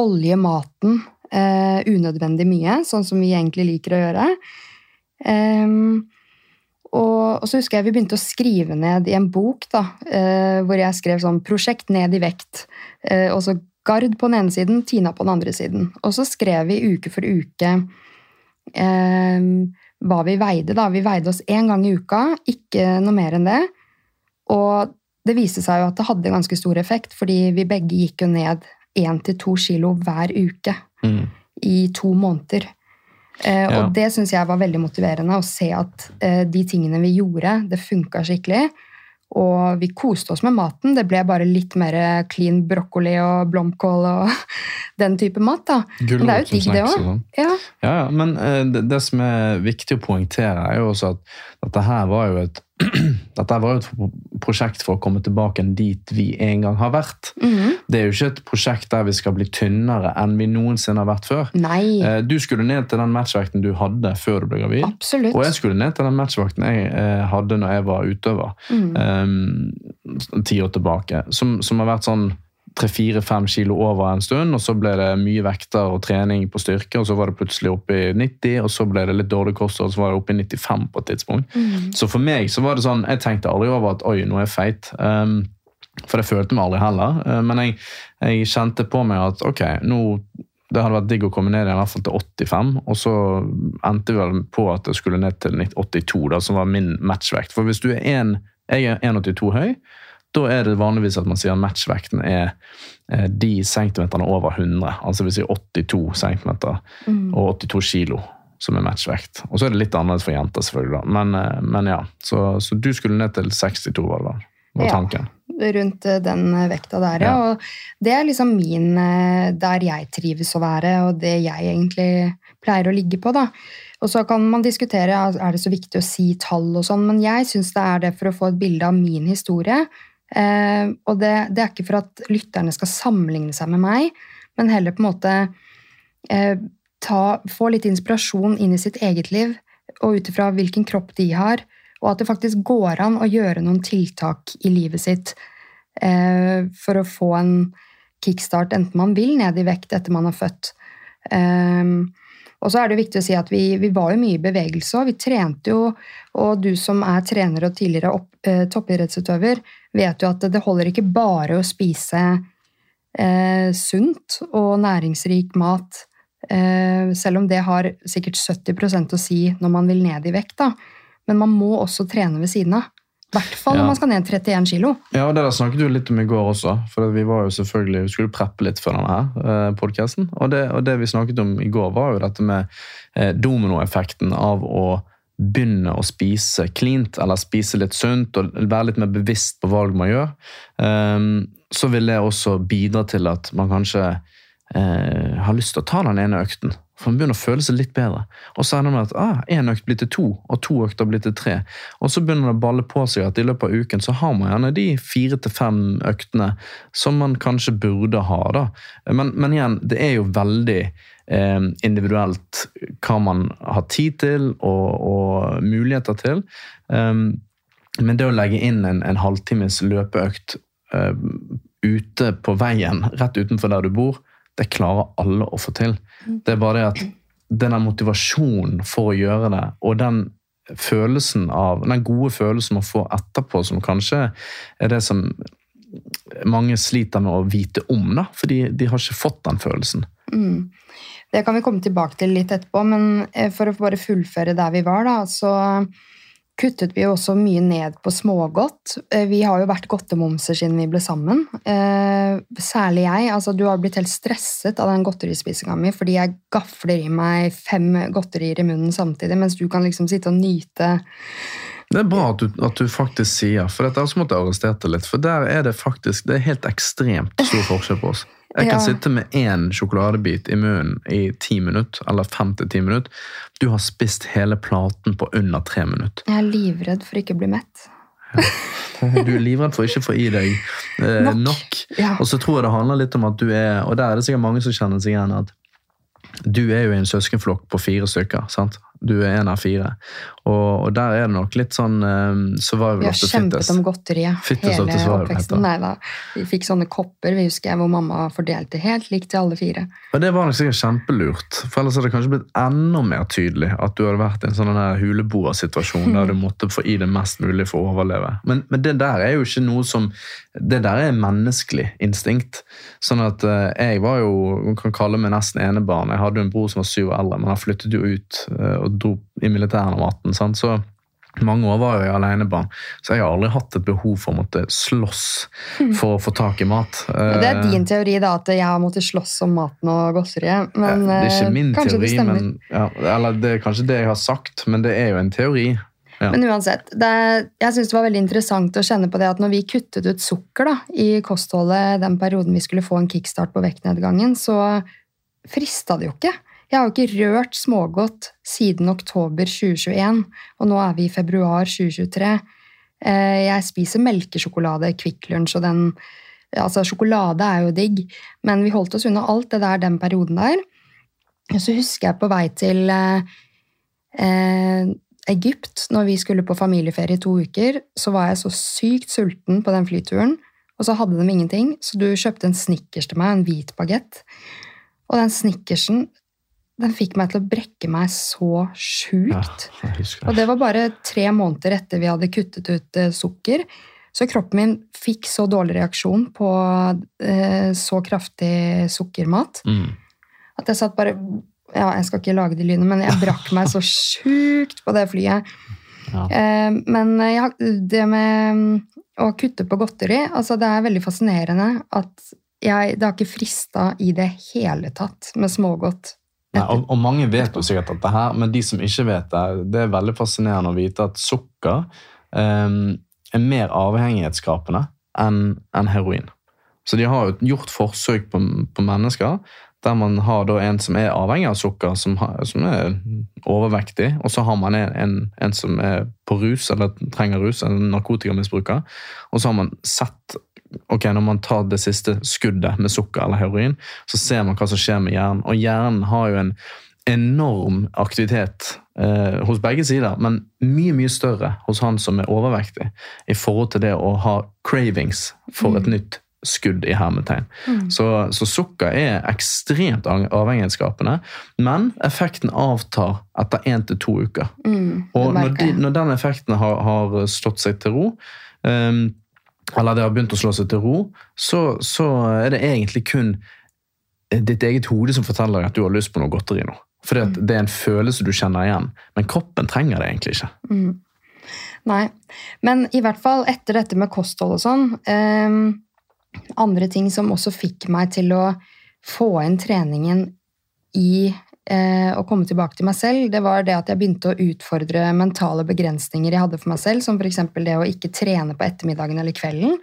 olje maten eh, unødvendig mye, sånn som vi egentlig liker å gjøre. Eh, og, og så husker jeg vi begynte å skrive ned i en bok da, eh, hvor jeg skrev sånn 'Prosjekt ned i vekt'. Eh, og så Gard på den ene siden, Tina på den andre siden. Og så skrev vi uke for uke eh, hva vi veide. da. Vi veide oss én gang i uka, ikke noe mer enn det. Og det viste seg jo at det hadde ganske stor effekt, fordi vi begge gikk jo ned én til to kilo hver uke Mm. i to måneder. Eh, Ja. Og det syns jeg var veldig motiverende, å se at eh, de tingene vi gjorde, det funka skikkelig. Og vi koste oss med maten. Det ble bare litt mer clean brokkoli og blomkål og den type mat. da. Men det er jo digg, det òg. sånn. Ja. Ja, ja, men eh, det, det som er viktig å poengtere, er jo også at dette her var jo et dette var jo et prosjekt for å komme tilbake dit vi en gang har vært. Mhm. Det er jo ikke et prosjekt der vi skal bli tynnere enn vi noensinne har vært før. Nei, Eh, Du skulle ned til den matchvekten du hadde før du ble gravid. absolutt. Og jeg skulle ned til den matchvekten jeg eh, hadde når jeg var utøver. Mm. um, ti år tilbake. Som, som har vært sånn tre-fire-fem kilo over en stund, og så ble det mye vekter og trening på styrke, og så var det plutselig oppe i 90, og så ble det litt dårlig kosthold, og så var det oppe i 95 på et tidspunkt. Mm. Så for meg så var det sånn, jeg tenkte aldri over at oi, nå er jeg feit. Um, for det følte meg aldri heller. Uh, men jeg, jeg kjente på meg at ok, nå det hadde vært digg å komme ned i hvert fall til 85, og så endte vi vel på at jeg skulle ned til 82, da, som var min matchvekt. For hvis du er 1, jeg er 1,82 høy, da er det vanligvis at man sier at matchvekten er eh, de centimeterne over 100. Altså vi sier 82 centimeter mm. og 82 kilo som er matchvekt. Og så er det litt annerledes for jenter, selvfølgelig. Men, eh, men ja, så, så du skulle ned til 62, var det? Var Ja. tanken. rundt eh, den vekta der, ja. Ja. Og det er liksom min Der jeg trives å være, og det jeg egentlig pleier å ligge på, da. Og så kan man diskutere er det så viktig å si tall og sånn, men jeg syns det er det for å få et bilde av min historie. Eh, og det, det er ikke for at lytterne skal sammenligne seg med meg, men heller på en måte eh, ta, få litt inspirasjon inn i sitt eget liv, og ut ifra hvilken kropp de har, og at det faktisk går an å gjøre noen tiltak i livet sitt eh, for å få en kickstart, enten man vil ned i vekt etter man er født. Um, og så er det viktig å si at vi, vi var jo mye i bevegelse, og vi trente jo. Og du som er trener og tidligere opp, eh, toppidrettsutøver, vet jo at det holder ikke bare å spise eh, sunt og næringsrik mat, eh, selv om det har sikkert 70% å si når man vil ned i vekt. da. Men man må også trene ved siden av. I hvert fall når man skal ned 31 kilo. Ja, og Det der snakket du litt om i går også. For vi var jo selvfølgelig, vi skulle preppe litt for denne her eh, podcasten. Og det, og det vi snakket om i går, var jo dette med eh, dominoeffekten av å begynne å spise cleant, eller spise litt sunt, og være litt mer bevisst på valg man gjør. Um, så vil det også bidra til at man kanskje eh, har lyst til å ta den ene økten. For man begynner å føle seg litt bedre. Og så ender det med at ah, økt blir til to, og to økter blir til tre. Og så begynner det å balle på seg at i løpet av uken så har man gjerne de fire til fem øktene som man kanskje burde ha. da. Men, men igjen, det er jo veldig eh, individuelt hva man har tid til og, og muligheter til. Um, men det å legge inn en, en halvtimes løpeøkt uh, ute på veien, rett utenfor der du bor, det klarer alle å få til. Det er bare det at den motivasjonen for å gjøre det, og den følelsen av, den gode følelsen man får etterpå, som kanskje er det som mange sliter med å vite om, da, fordi de har ikke fått den følelsen. Mm. Det kan vi komme tilbake til litt etterpå, men eh, for å bare fullføre der vi var, da, så kuttet vi jo også mye ned på smågodt. Eh, Vi har jo vært godtemomser siden vi ble sammen. Eh, Særlig jeg. altså Du har blitt helt stresset av den godterispisinga mi fordi jeg gafler i meg fem godterier i munnen samtidig, mens du kan liksom sitte og nyte Det er bra at du, at du faktisk sier, for dette også måtte jeg arrestert deg litt, for der er det faktisk det er helt ekstremt stor forskjell på oss. Jeg kan Ja. sitte med én sjokoladebit i munnen i ti minutter, eller fem til ti minutter. Du har spist hele platen på under tre minutter. Jeg er livredd for ikke å bli mett. Du er livredd for ikke å få i deg eh, Nok. nok. Ja. Og så tror jeg det handler litt om at du er Og der er det sikkert mange som kjenner seg igjen at du er jo i en søskenflokk på fire stykker. sant? Du er en av fire. Og, og der er det nok litt sånn um, survival Vi har kjempet fittest. om godteriet Fittest hele the oppveksten. Nei da. Vi fikk sånne kopper vi husker jeg, hvor mamma fordelte helt likt til alle fire. Og det var nok sikkert kjempelurt, for ellers hadde det kanskje blitt enda mer tydelig at du hadde vært i en sånn huleboersituasjon der du måtte få i det mest mulig for å overleve. Men, men det der er jo ikke noe som Det der er menneskelig instinkt. Sånn at uh, jeg var jo Man kan kalle meg nesten enebarn. Jeg hadde jo en bror som var syv år eldre, men han flyttet jo ut Uh, og dro i 18. Så mange år var jeg alenebarn, så jeg har aldri hatt et behov for å måtte slåss for å få tak i mat. Og det er Eh, din teori, da, at jeg har måttet slåss om maten og godteriet. Men det er ikke eh, min kanskje teori, det stemmer. men, ja, eller det er kanskje det jeg har sagt, men det er jo en teori. Ja. Men uansett, det, jeg synes det var veldig interessant å kjenne på det at når vi kuttet ut sukker da, i kostholdet den perioden vi skulle få en kickstart på vektnedgangen, så frista det jo ikke. Jeg har jo ikke rørt smågodt siden oktober 2021, og nå er vi i februar 2023. Eh, Jeg spiser melkesjokolade, Kvikk Lunsj og den Altså, sjokolade er jo digg, men vi holdt oss unna alt det der den perioden der. Så husker jeg på vei til eh, eh, Egypt, når vi skulle på familieferie i to uker, så var jeg så sykt sulten på den flyturen, og så hadde de ingenting, så du kjøpte en Snickers til meg, en hvit bagett. Og den Snickersen, den fikk meg til å brekke meg så sjukt. Ja, Og det. var bare tre måneder etter vi hadde kuttet ut eh, sukker. Så kroppen min fikk så dårlig reaksjon på eh, så kraftig sukkermat Mm. at jeg satt bare ja, Jeg skal ikke lage de lydene, men jeg brakk meg så sjukt på det flyet. Ja. Eh, men ja, det med mm, å kutte på godteri altså Det er veldig fascinerende at jeg, det har ikke frista i det hele tatt med smågodt. Nei, og, og mange vet jo sikkert dette her, men de som ikke vet det, det er veldig fascinerende å vite at sukker um, er mer avhengighetsskapende enn en heroin. Så de har jo gjort forsøk på, på mennesker der man har en som er avhengig av sukker, som, har, som er overvektig, og så har man en, en, en som er på rus, eller trenger rus, en narkotikamisbruker, og så har man sett ok, når man tar det siste skuddet med sukker eller heroin, så ser man hva som skjer med hjernen. Og hjernen har jo en enorm aktivitet eh, hos begge sider, men mye mye større hos han som er overvektig, i forhold til det å ha cravings for et nytt skudd i hermetegn. Så, så sukker er ekstremt av- avhengighetsskapende, men effekten avtar etter én til to uker. Mm, Og når, de, når den effekten har, har slått seg til ro, um, eller det har begynt å slå seg til ro, så, så er det egentlig kun ditt eget hode som forteller at du har lyst på noe godteri nå. For mm. det er en følelse du kjenner igjen, men kroppen trenger det egentlig ikke. Mm. Nei. Men i hvert fall etter dette med kosthold og sånn ehm, Andre ting som også fikk meg til å få inn treningen i eh, å komme tilbake til meg selv, det var det at jeg begynte å utfordre mentale begrensninger jeg hadde for meg selv, som f.eks. det å ikke trene på ettermiddagen eller kvelden.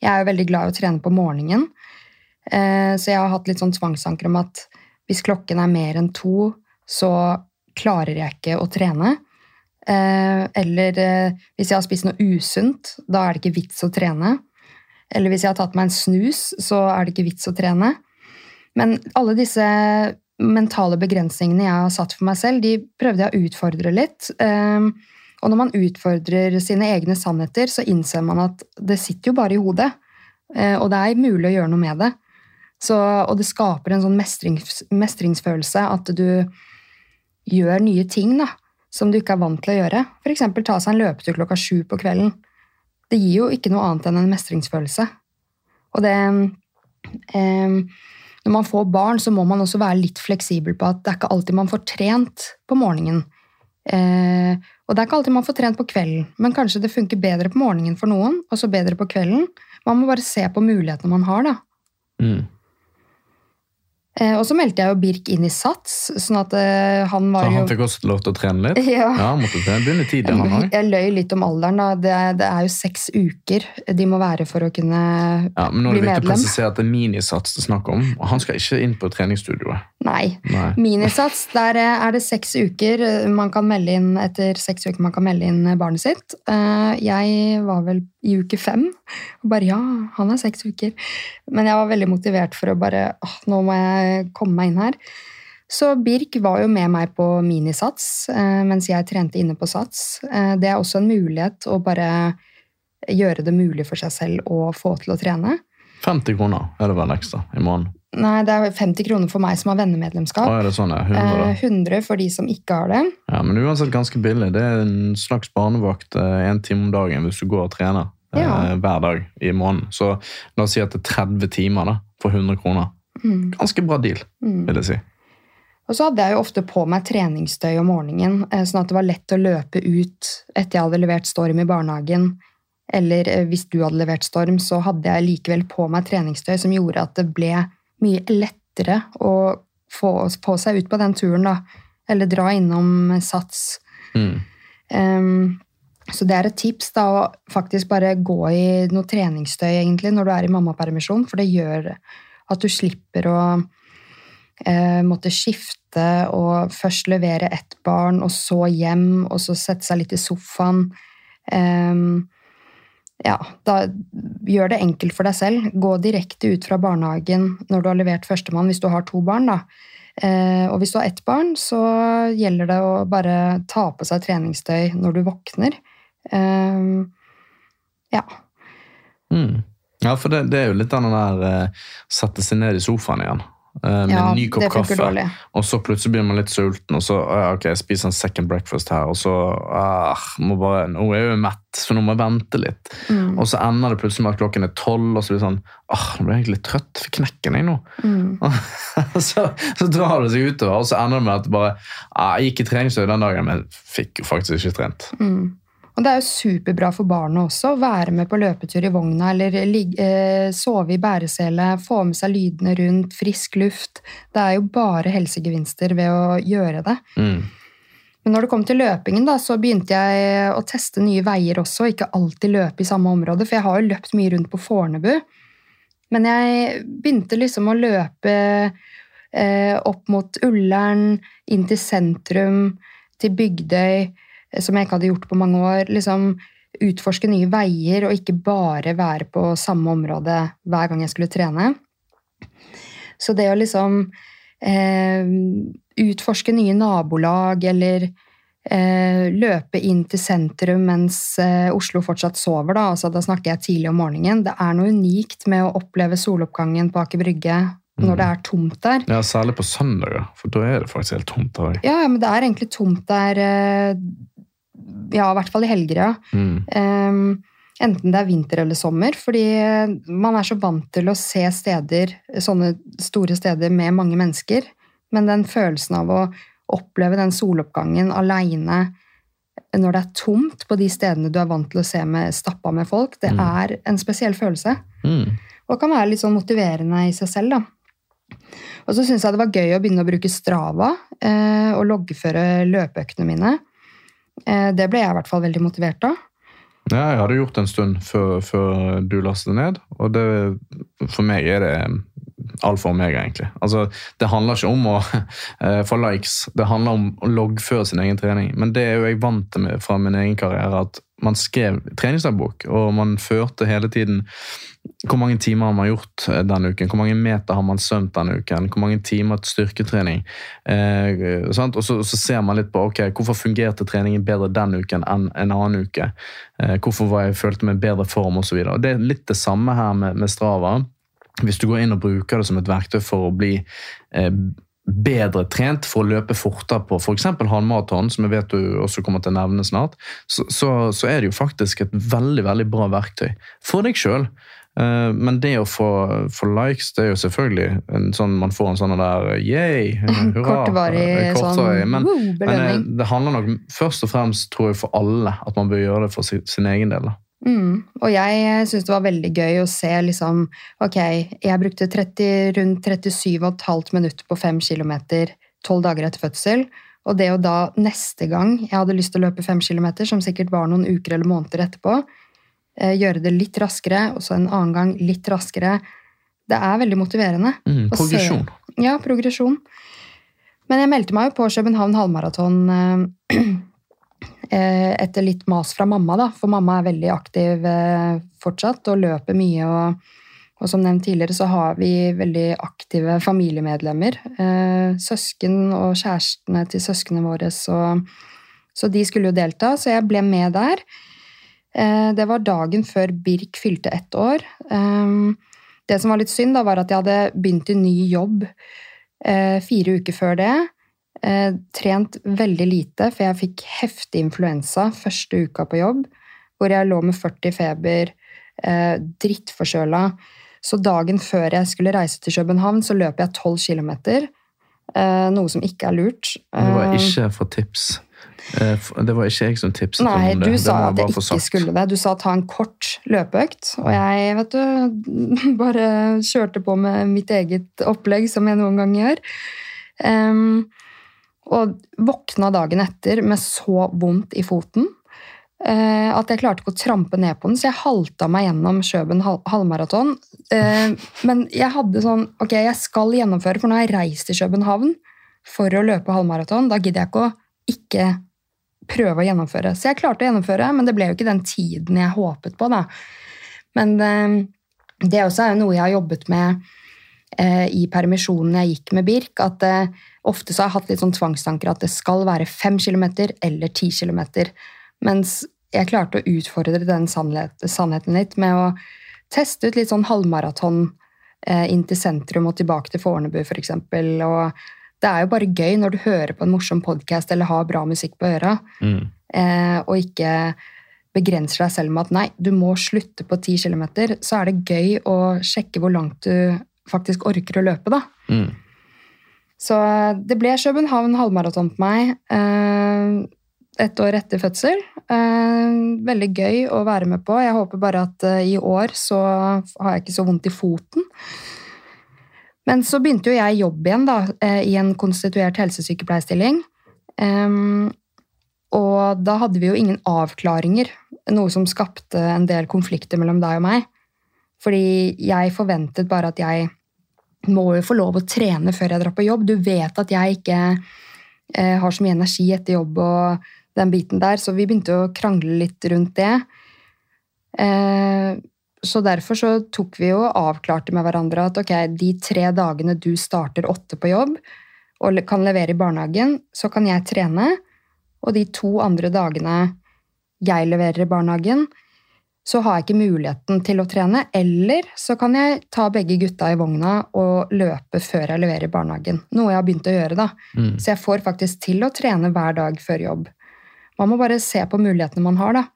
Jeg er jo veldig glad i å trene på morgenen, eh, så jeg har hatt litt sånn tvangsanker om at hvis klokken er mer enn to, så klarer jeg ikke å trene. Eh, eller eh, hvis jeg har spist noe usunt, da er det ikke vits å trene. Eller hvis jeg har tatt meg en snus, så er det ikke vits å trene. Men alle disse mentale begrensningene jeg har satt for meg selv, de prøvde jeg å utfordre litt. Eh, og når man utfordrer sine egne sannheter, så innser man at det sitter jo bare i hodet. Eh, og det er mulig å gjøre noe med det. Så, og det skaper en sånn mestrings, mestringsfølelse at du gjør nye ting da, som du ikke er vant til å gjøre. F.eks. ta seg en løpetur klokka sju på kvelden. Det gir jo ikke noe annet enn en mestringsfølelse. Og det eh, Når man får barn, så må man også være litt fleksibel på at det er ikke alltid man får trent på morgenen. Eh, og det er ikke alltid man får trent på kvelden, men kanskje det funker bedre på morgenen for noen, og så bedre på kvelden. Man må bare se på mulighetene man har, da. Mm. Eh, og så meldte jeg jo Birk inn i SATS, sånn at eh, han var jo Så han fikk også lov til å trene litt? Ja. Ja, måtte. Begynne tidlig, han òg. Jeg løy litt om alderen. da. Det, er- det er jo seks uker de må være for å kunne Ja, men nå er det viktig å presisere at det er minisats det er snakk om. og Han skal ikke inn på treningsstudioet. Nei. Nei. Minisats, der eh, er det seks uker man kan melde inn etter seks uker man kan melde inn barnet sitt. Jeg var vel i uke fem og bare ja, han er seks uker. Men jeg var veldig motivert for å bare åh, nå må jeg komme meg inn her. Så Birk var jo med meg på minisats eh, mens jeg trente inne på sats. Eh, Det er også en mulighet å bare gjøre det mulig for seg selv å få til å trene. 50 kroner er det vel ekstra i måneden. Nei, det er 50 kroner for meg som har vennemedlemskap. Å, er det sånn? ja? 100, da? Eh, 100 for de som ikke har det. Ja, men uansett ganske billig. Det er en slags barnevakt én time om dagen hvis du går og trener eh, Ja. hver dag i måneden. Så la oss si at det er 30 timer da, for 100 kroner. Mm. Ganske bra deal, Mm. vil jeg si. Og så hadde jeg jo ofte på meg treningstøy om morgenen, eh, sånn at det var lett å løpe ut etter jeg hadde levert Storm i barnehagen. Eller eh, hvis du hadde levert Storm, så hadde jeg likevel på meg treningstøy som gjorde at det ble mye lettere å få, få seg ut på den turen, da. Eller dra innom Sats. Mm. Um, så det er et tips da, å faktisk bare gå i noe treningstøy egentlig når du er i mammapermisjon, for det gjør at du slipper å eh, måtte skifte og først levere ett barn, og så hjem, og så sette seg litt i sofaen. Ehm, ja, da gjør det enkelt for deg selv. Gå direkte ut fra barnehagen når du har levert førstemann, hvis du har to barn, da. Eh, og hvis du har ett barn, så gjelder det å bare ta på seg treningstøy når du våkner. Eh, ja. Mm. Ja, for det, det er jo litt den der eh, sette seg ned i sofaen igjen. Eh, med ja en ny kopp kaffe. Og så plutselig blir man litt sulten, og så ok, jeg spiser en second breakfast her, og så ah, må bare, Nå er jeg jo mett, så nå må jeg vente litt. Mm. Og så ender det plutselig med at klokken er tolv, og så blir det sånn ah, Nå ble jeg litt trøtt. Fikk knekken, jeg nå. Mm. så, så drar det seg utover, og så ender det med at bare, ah, jeg gikk i treningsøy den dagen, men fikk jo faktisk ikke trent. Mm. Og det er jo superbra for barnet også å være med på løpetur i vogna eller ligge, eh, sove i bæresele, få med seg lydene rundt, frisk luft. Det er jo bare helsegevinster ved å gjøre det. Mm. Men når det kom til løpingen, da, så begynte jeg å teste nye veier også, ikke alltid løpe i samme område, for jeg har jo løpt mye rundt på Fornebu. Men jeg begynte liksom å løpe eh, opp mot Ullern, inn til sentrum, til Bygdøy, som jeg ikke hadde gjort på mange år. Liksom utforske nye veier, og ikke bare være på samme område hver gang jeg skulle trene. Så det å liksom eh, utforske nye nabolag, eller eh, løpe inn til sentrum mens eh, Oslo fortsatt sover. Da. Altså, da snakker jeg tidlig om morgenen. Det er noe unikt med å oppleve soloppgangen på Aker Brygge når det er tomt der. Ja, Særlig på søndager, for da er det faktisk helt tomt der. Ja, men det er egentlig tomt der eh, Ja, i hvert fall i helger, ja. Mm. Um, enten det er vinter eller sommer, fordi man er så vant til å se steder, sånne store steder med mange mennesker. Men den følelsen av å oppleve den soloppgangen aleine når det er tomt på de stedene du er vant til å se med, stappa med folk, det Mm. er en spesiell følelse. Mm. Og kan være litt sånn motiverende i seg selv, da. Og så syns jeg det var gøy å begynne å bruke Strava eh, og loggføre løpeøktene mine. Eh, det ble jeg i hvert fall veldig motivert av. Ja, jeg hadde gjort det en stund før, før du lastet ned, og det, for meg er det alt for meg, egentlig. Altså, det handler ikke om å uh, få likes, det handler om å loggføre sin egen trening. Men det er jo jeg vant til fra min egen karriere, at man skrev treningsdagbok, og man førte hele tiden hvor mange timer har man gjort eh, denne uken, hvor mange meter har man svømt denne uken, hvor mange timer til styrketrening. Eh? Og så, så ser man litt på ok, hvorfor fungerte treningen bedre den uken enn en annen uke. Eh, hvorfor var jeg følte meg bedre form osv. Det er litt det samme her med, med Strava. Hvis du går inn og bruker det som et verktøy for å bli eh, bedre trent for å løpe fortere på f.eks. halvmaraton, som jeg vet du også kommer til å nevne snart, så, så, så er det jo faktisk et veldig veldig bra verktøy for deg sjøl. Men det å få, få likes, det er jo selvfølgelig en sånn, man får en sånn der yay, hurra. Kortvarig kortvarig, sånn men, woo, men eh, belønning. det handler nok først og fremst tror jeg, for alle at man bør gjøre det for sin, sin egen del. da. Mm. Og jeg syns det var veldig gøy å se liksom Ok, jeg brukte 30, rundt 37,5 minutter på 5 km tolv dager etter fødsel. Og det å da neste gang jeg hadde lyst til å løpe 5 km, som sikkert var noen uker eller måneder etterpå, eh, gjøre det litt raskere, og så en annen gang litt raskere Det er veldig motiverende. Mm, se- progresjon. Ja, progresjon. Men jeg meldte meg jo på København halvmaraton eh, eh, etter litt mas fra mamma, da. For mamma er veldig aktiv eh, fortsatt og løper mye. Og, og som nevnt tidligere så har vi veldig aktive familiemedlemmer. Eh, søsken og kjærestene til søsknene våre. Så, så de skulle jo delta, så jeg ble med der. Eh, det var dagen før Birk fylte ett år. Eh, det som var litt synd, da, var at jeg hadde begynt i ny jobb eh, fire uker før det. Eh, trent veldig lite, for jeg fikk heftig influensa første uka på jobb. Hvor jeg lå med 40 feber, eh, drittforkjøla. Så dagen før jeg skulle reise til København, så løp jeg 12 km. Eh, noe som ikke er lurt. Det var Eh, ikke for tips. Eh, Det var ikke jeg som tipset Nei, om det. du sa at jeg ikke sagt. skulle det. Du sa ta en kort løpeøkt, og jeg vet du, bare kjørte på med mitt eget opplegg, som jeg noen ganger gjør. Em, og våkna dagen etter med så vondt i foten eh, at jeg klarte ikke å trampe ned på den, så jeg halta meg gjennom Kjøben hal halvmaraton. Eh, men jeg hadde sånn Ok, jeg skal gjennomføre, for nå har jeg reist til København for å løpe halvmaraton. Da gidder jeg ikke å ikke prøve å gjennomføre. Så jeg klarte å gjennomføre, men det ble jo ikke den tiden jeg håpet på. da. Men eh, det også er jo noe jeg har jobbet med eh, i permisjonen jeg gikk med Birk. at eh, Ofte så har jeg hatt litt sånn tvangstanker at det skal være fem kilometer eller ti kilometer. Mens jeg klarte å utfordre den sannheten litt med å teste ut litt sånn halvmaraton eh, inn til sentrum og tilbake til Fornebu, f.eks. Og det er jo bare gøy når du hører på en morsom podkast eller har bra musikk på øra, Mm. eh, og ikke begrenser deg selv med at nei, du må slutte på 10 km, så er det gøy å sjekke hvor langt du faktisk orker å løpe, da. Mm. Så eh, det ble København halvmaraton på meg et ett år etter fødsel. Eh, veldig gøy å være med på. Jeg håper bare at eh, i år så har jeg ikke så vondt i foten. Men så begynte jo jeg jobb igjen da, eh, i en konstituert helsesykepleierstilling. Og da hadde vi jo ingen avklaringer, noe som skapte en del konflikter mellom deg og meg. Fordi jeg forventet bare at jeg må jo få lov å trene før jeg drar på jobb. Du vet at jeg ikke eh, har så mye energi etter jobb og den biten der, så vi begynte å krangle litt rundt det. Eh, så derfor så tok vi og avklarte med hverandre at ok, de tre dagene du starter åtte på jobb og kan levere i barnehagen, så kan jeg trene. og de to andre dagene jeg leverer i barnehagen, så har jeg ikke muligheten til å trene. Eller så kan jeg ta begge gutta i vogna og løpe før jeg leverer i barnehagen. Noe jeg har begynt å gjøre, da. Mm. Så jeg får faktisk til å trene hver dag før jobb. Man må bare se på mulighetene man har, da.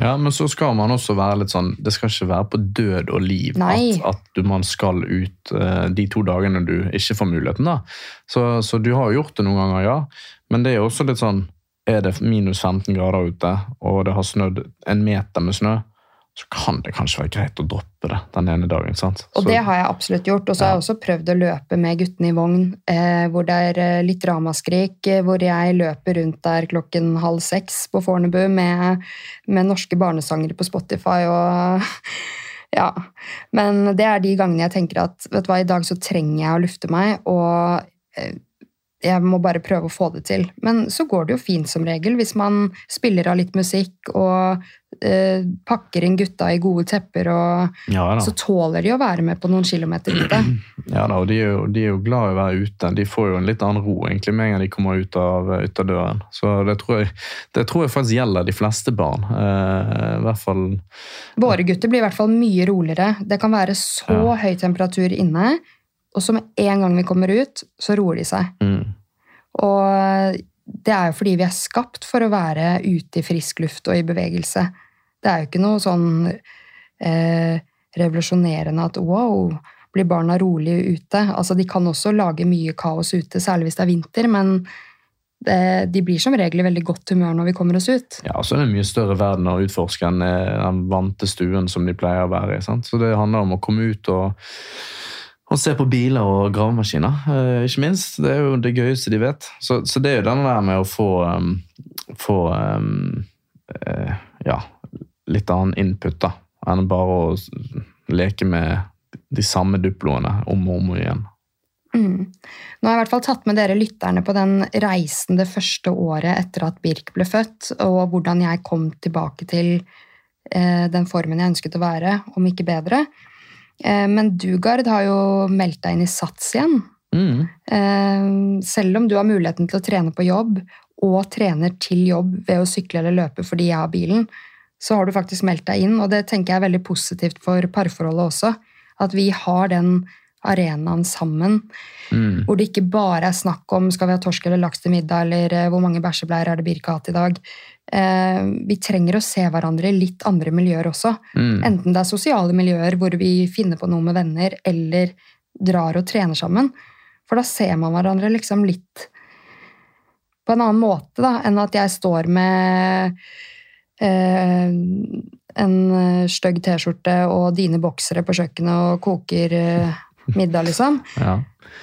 Ja, men så skal man også være litt sånn Det skal ikke være på død og liv Nei. at, at du, man skal ut uh, de to dagene du ikke får muligheten. da. Så, så du har jo gjort det noen ganger, ja. Men det er også litt sånn Er det minus 15 grader ute, og det har snødd en meter med snø, så kan det kanskje være greit å droppe det den ene dagen. sant? Og Så- det har jeg absolutt gjort. Og så har jeg også prøvd å løpe med guttene i vogn, eh, hvor det er eh, litt ramaskrik, eh, hvor jeg løper rundt der klokken halv seks på Fornebu med, med norske barnesangere på Spotify og Ja. Men det er de gangene jeg tenker at vet du hva, i dag så trenger jeg å lufte meg, og eh, jeg må bare prøve å få det til. Men så går det jo fint som regel hvis man spiller av litt musikk og eh, pakker inn gutta i gode tepper og ja, så tåler de å være med på noen kilometer ute. Ja da, og de er, jo, de er jo glad i å være ute. De får jo en litt annen ro egentlig med en gang de kommer ut av, ut av døren. Så det tror, jeg, det tror jeg faktisk gjelder de fleste barn. Eh, I hvert fall Våre gutter blir i hvert fall mye roligere. Det kan være så Ja. høy temperatur inne, og så med en gang vi kommer ut, så roer de seg. mm, Og det er jo fordi vi er skapt for å være ute i frisk luft og i bevegelse. Det er jo ikke noe sånn eh, revolusjonerende at wow, blir barna rolig ute? Altså, de kan også lage mye kaos ute, særlig hvis det er vinter, men det, de blir som regel i veldig godt humør når vi kommer oss ut. Ja, og så er det en mye større verden å utforske enn eh, den vante stuen som de pleier å være i. sant? Så det handler om å komme ut og, og se på biler og gravemaskiner, eh, ikke minst. Det er jo det gøyeste de vet. Så, så det er jo den der med å få, um, få um, uh, ja, litt annen input, da, enn bare å leke med de samme duploene om og om igjen. Mm. Nå har jeg i hvert fall tatt med dere lytterne på den reisen det første året etter at Birk ble født, og hvordan jeg kom tilbake til eh, den formen jeg ønsket å være, om ikke bedre. Eh, men Dugard har jo meldt deg inn i SATS igjen. Mm. Eh, selv om du har muligheten til å trene på jobb, og trener til jobb ved å sykle eller løpe fordi jeg har bilen, så har du faktisk meldt deg inn, og det tenker jeg er veldig positivt for parforholdet også. At vi har den arenaen sammen, Mm. hvor det ikke bare er snakk om skal vi ha torsk eller laks til middag, eller eh, hvor mange bæsjebleier er det Birka hatt i dag. Eh, vi trenger å se hverandre i litt andre miljøer også. Mm. Enten det er sosiale miljøer hvor vi finner på noe med venner, eller drar og trener sammen. For da ser man hverandre liksom litt på en annen måte da, enn at jeg står med eh, en eh, stygg T-skjorte og dine boksere på kjøkkenet og koker eh, middag, liksom. Ja.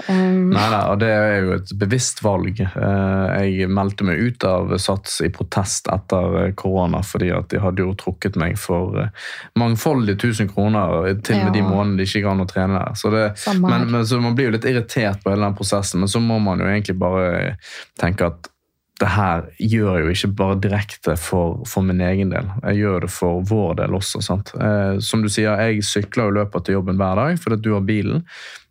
Um, Nei, nei, og det er jo et bevisst valg. Eh, Jeg meldte meg ut av Sats i protest etter eh, korona, fordi at de hadde jo trukket meg for eh, mangfoldige tusen kroner til og med de månedene det ikke gikk an å trene der. Så, det, men, men, så man blir jo litt irritert på hele den prosessen, men så må man jo egentlig bare tenke at det her gjør jeg jo ikke bare direkte for, for min egen del. Jeg gjør det for vår del også. Eh, som du sier, jeg sykler og løper til jobben hver dag fordi du har bilen.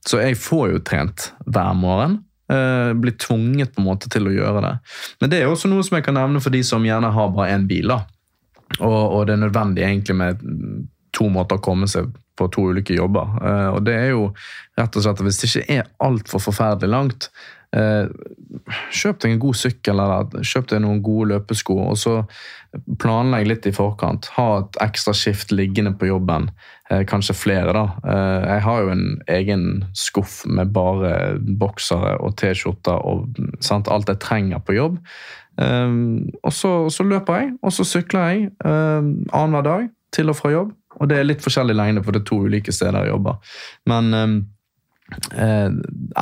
Så jeg får jo trent hver morgen. Eh, blir tvunget på en måte til å gjøre det. Men det er også noe som jeg kan nevne for de som gjerne har bare én bil. da. Og, og det er nødvendig egentlig med to måter å komme seg på to ulike jobber. Eh, og det er jo rett og slett at hvis det ikke er altfor forferdelig langt, kjøp deg en god sykkel eller kjøp deg noen gode løpesko, og så planlegg litt i forkant. Ha et ekstra skift liggende på jobben. Eh, kanskje flere, da. Eh, jeg har jo en egen skuff med bare boksere og T-skjorter og sant, alt jeg trenger på jobb. Og så, så løper jeg, og så sykler jeg um, annenhver dag til og fra jobb. Og det er litt forskjellig lengde, for det er to ulike steder jeg jobber. Men eh,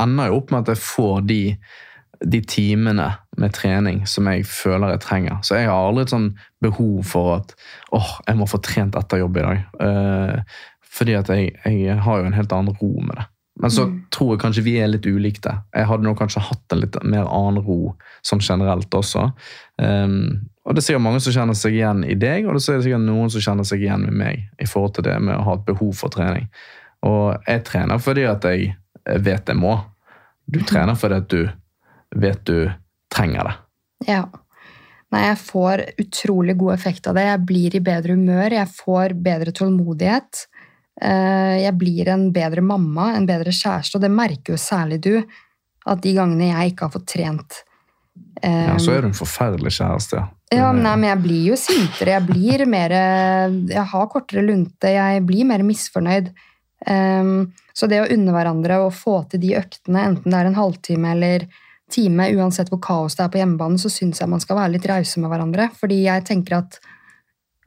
ender jo opp med at jeg får de, de timene med trening som jeg føler jeg trenger. Så jeg har aldri et sånn behov for at åh, jeg må få trent etter jobb i dag. Eh, fordi at jeg, jeg har jo en helt annen ro med det. Men så tror jeg kanskje vi er litt ulike. Jeg hadde nok kanskje hatt en litt mer annen ro sånn generelt også. Um, og det er sikkert mange som kjenner seg igjen i deg, og det er sikkert noen som kjenner seg igjen med meg i forhold til det med å ha et behov for trening. Og jeg trener fordi at jeg vet jeg må. Du trener fordi at du vet du trenger det. Ja. Nei, jeg får utrolig god effekt av det. Jeg blir i bedre humør, jeg får bedre tålmodighet. Eh, jeg blir en bedre mamma, en bedre kjæreste, og det merker jo særlig du. At de gangene jeg ikke har fått trent Ja, Så er du en forferdelig kjæreste. Ja, men, nei, men jeg blir jo sintere. Jeg blir mer Jeg har kortere lunte. Jeg blir mer misfornøyd. Um, så det å unne hverandre og få til de øktene, enten det er en halvtime eller time, uansett hvor kaos det er på hjemmebane, så syns jeg man skal være litt rause med hverandre. Fordi jeg tenker at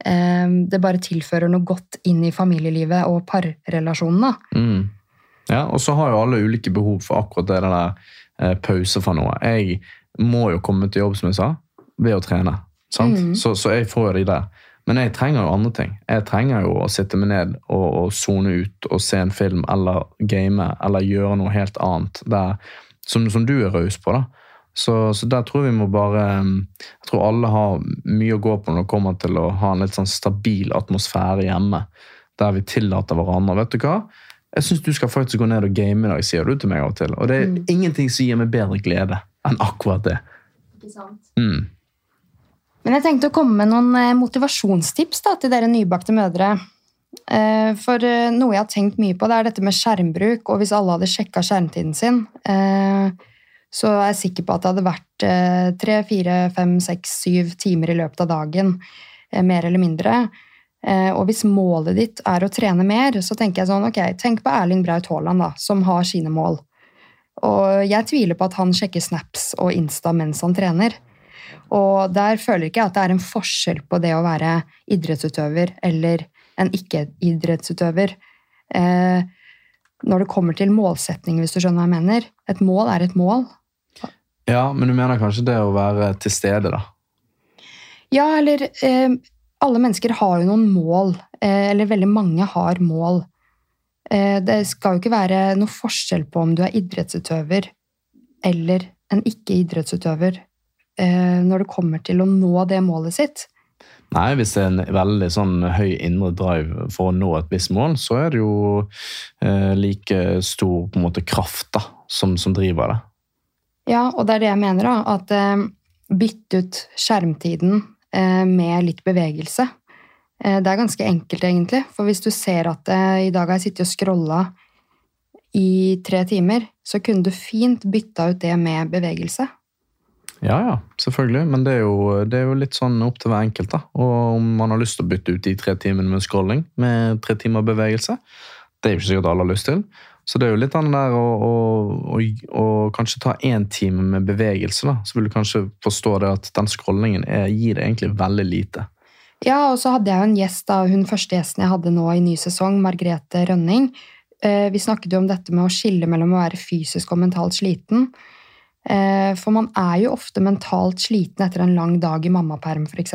um, det bare tilfører noe godt inn i familielivet og parrelasjonene. Mm. Ja, og så har jo alle ulike behov for akkurat det der eh, pause fra noe. Jeg må jo komme til jobb, som jeg sa, ved å trene. Mm. Så, så, jeg får jo de der. Men jeg trenger jo andre ting. Jeg trenger jo å sitte meg ned og sone ut og se en film eller game eller gjøre noe helt annet der, som, som, du er raus på. da. Så, så, der tror vi må bare Jeg tror alle har mye å gå på når det kommer til å ha en litt sånn stabil atmosfære hjemme. Der vi tillater hverandre. Vet du hva? Jeg syns du skal faktisk gå ned og game i dag, sier du til meg av og til. Og det er mm. ingenting som gir meg bedre glede enn akkurat det. Ikke sant? Mm. Men jeg tenkte å komme med noen eh, motivasjonstips da, til dere nybakte mødre. Eh, for eh, noe jeg har tenkt mye på, det er dette med skjermbruk. Og hvis alle hadde sjekka skjermtiden sin, så er jeg sikker på at det hadde vært tre, fire, fem, seks, syv timer i løpet av dagen. Mer eller mindre. Og hvis målet ditt er å trene mer, så tenker jeg sånn, ok, tenk på Erling Braut Haaland, da, som har sine mål. Og jeg tviler på at han sjekker Snaps og Insta mens han trener. Og der føler ikke jeg at det er en forskjell på det å være idrettsutøver eller en ikke-idrettsutøver. Eh, når det kommer til målsetning, hvis du skjønner hva jeg mener. Et mål er et mål. Ja, men du mener kanskje det å være til stede, da? Ja, eller eh, Alle mennesker har jo noen mål. Eh, eller veldig mange har mål. Eh, det skal jo ikke være noe forskjell på om du er idrettsutøver eller en ikke-idrettsutøver når det kommer til å nå det målet sitt? Nei, hvis det er en veldig sånn høy indre drive for å nå et visst mål, så er det jo eh, like stor på en måte kraft da, som, som, driver det. Ja, og det er det jeg mener. da, At eh, bytte ut skjermtiden eh, med litt bevegelse. Eh, det er ganske enkelt, egentlig. For hvis du ser at eh, i dag har jeg sittet og scrolla i tre timer, så kunne du fint bytta ut det med bevegelse. Ja, ja, selvfølgelig. Men det er, jo, det er, jo, litt sånn opp til hver enkelt. da. Og om man har lyst til å bytte ut de tre timene med scrolling med tre timer bevegelse, det er jo ikke sikkert alle har lyst til. Så det er jo litt annet der å, å, å, å kanskje ta én time med bevegelse, da. Så vil du kanskje forstå det at den scrollingen er, gir deg egentlig veldig lite. Ja, og så hadde jeg jo en gjest, da, hun første gjesten jeg hadde nå i ny sesong, Margrethe Rønning. Eh, vi snakket jo om dette med å skille mellom å være fysisk og mentalt sliten. Eh, for man er jo ofte mentalt sliten etter en lang dag i mammaperm, f.eks.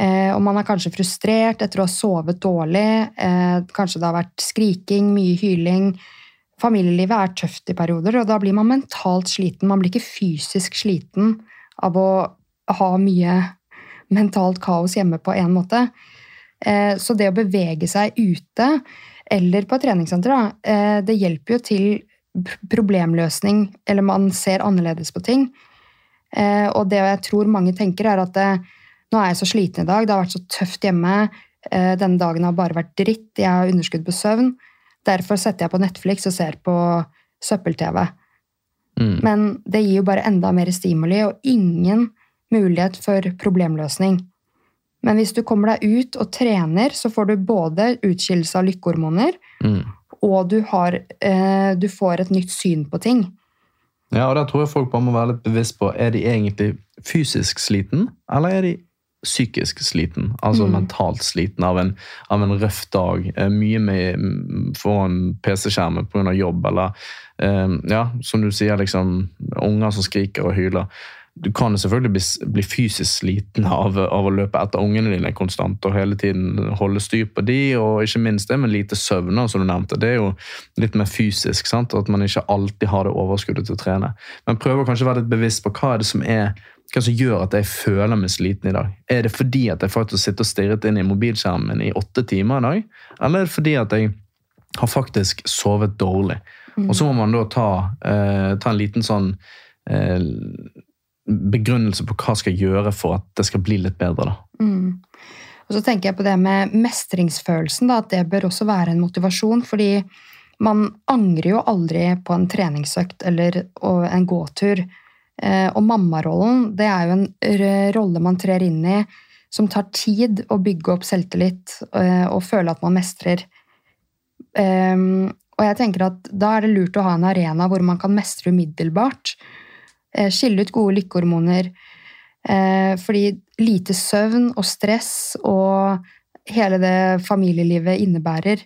Eh, og man er kanskje frustrert etter å ha sovet dårlig. Eh, kanskje det har vært skriking, mye hyling. Familielivet er tøft i perioder, og da blir man mentalt sliten. Man blir ikke fysisk sliten av å ha mye mentalt kaos hjemme på en måte. Så det å bevege seg ute, eller på et treningssenter, det hjelper jo til problemløsning, eller man ser annerledes på ting. Eh, og det jeg tror mange tenker, er at eh, nå er jeg så sliten i dag, det har vært så tøft hjemme, eh, denne dagen har bare vært dritt, jeg har underskudd på søvn. Derfor setter jeg på Netflix og ser på søppel-TV. Mm. Men det gir jo bare enda mer stimuli og ingen mulighet for problemløsning. Men hvis du kommer deg ut og trener, så får du både utskillelse av lykkehormoner mm og du, har, eh, du får et nytt syn på ting. Ja, og der tror jeg folk bare må være litt bevisst på er de egentlig fysisk sliten, eller er de psykisk sliten? Altså mm. mentalt sliten av en, av en røff dag. Eh, mye med foran PC-skjermen pga. jobb, eller eh, ja, som du sier, liksom unger som skriker og hyler du kan selvfølgelig bli, bli fysisk sliten av, av, å løpe etter ungene dine konstant og hele tiden holde styr på de, og ikke minst det med lite søvn, som du nevnte. Det er jo litt mer fysisk, sant? at man ikke alltid har det overskuddet til å trene. Men kanskje å være litt bevisst på hva er det som er hva som gjør at jeg føler meg sliten i dag? Er det fordi at jeg faktisk sitter og stirret inn i mobilskjermen i åtte timer i dag? Eller er det fordi at jeg har faktisk sovet dårlig? Mm. Og så må man da ta, eh, ta en liten sånn eh, begrunnelse på hva skal jeg gjøre for at det skal bli litt bedre. da. Mm. Og så tenker jeg på det med mestringsfølelsen, da, at det bør også være en motivasjon. Fordi man angrer jo aldri på en treningsøkt eller en gåtur. Eh, og mammarollen det er jo en rolle man trer inn i som tar tid å bygge opp selvtillit eh, og føle at man mestrer. Ehm, og jeg tenker at Da er det lurt å ha en arena hvor man kan mestre umiddelbart. Eh, skille ut gode lykkehormoner. Fordi lite søvn og stress og hele det familielivet innebærer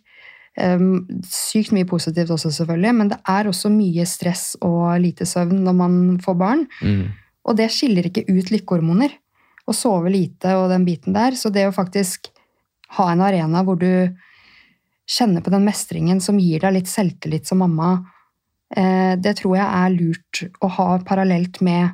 ehm, Sykt mye positivt også, selvfølgelig, men det er også mye stress og lite søvn når man får barn. Mm. Og det skiller ikke ut lykkehormoner Å sove lite og den biten der. Så det å faktisk ha en arena hvor du kjenner på den mestringen som gir deg litt selvtillit som mamma, eh, det tror jeg er lurt å ha parallelt med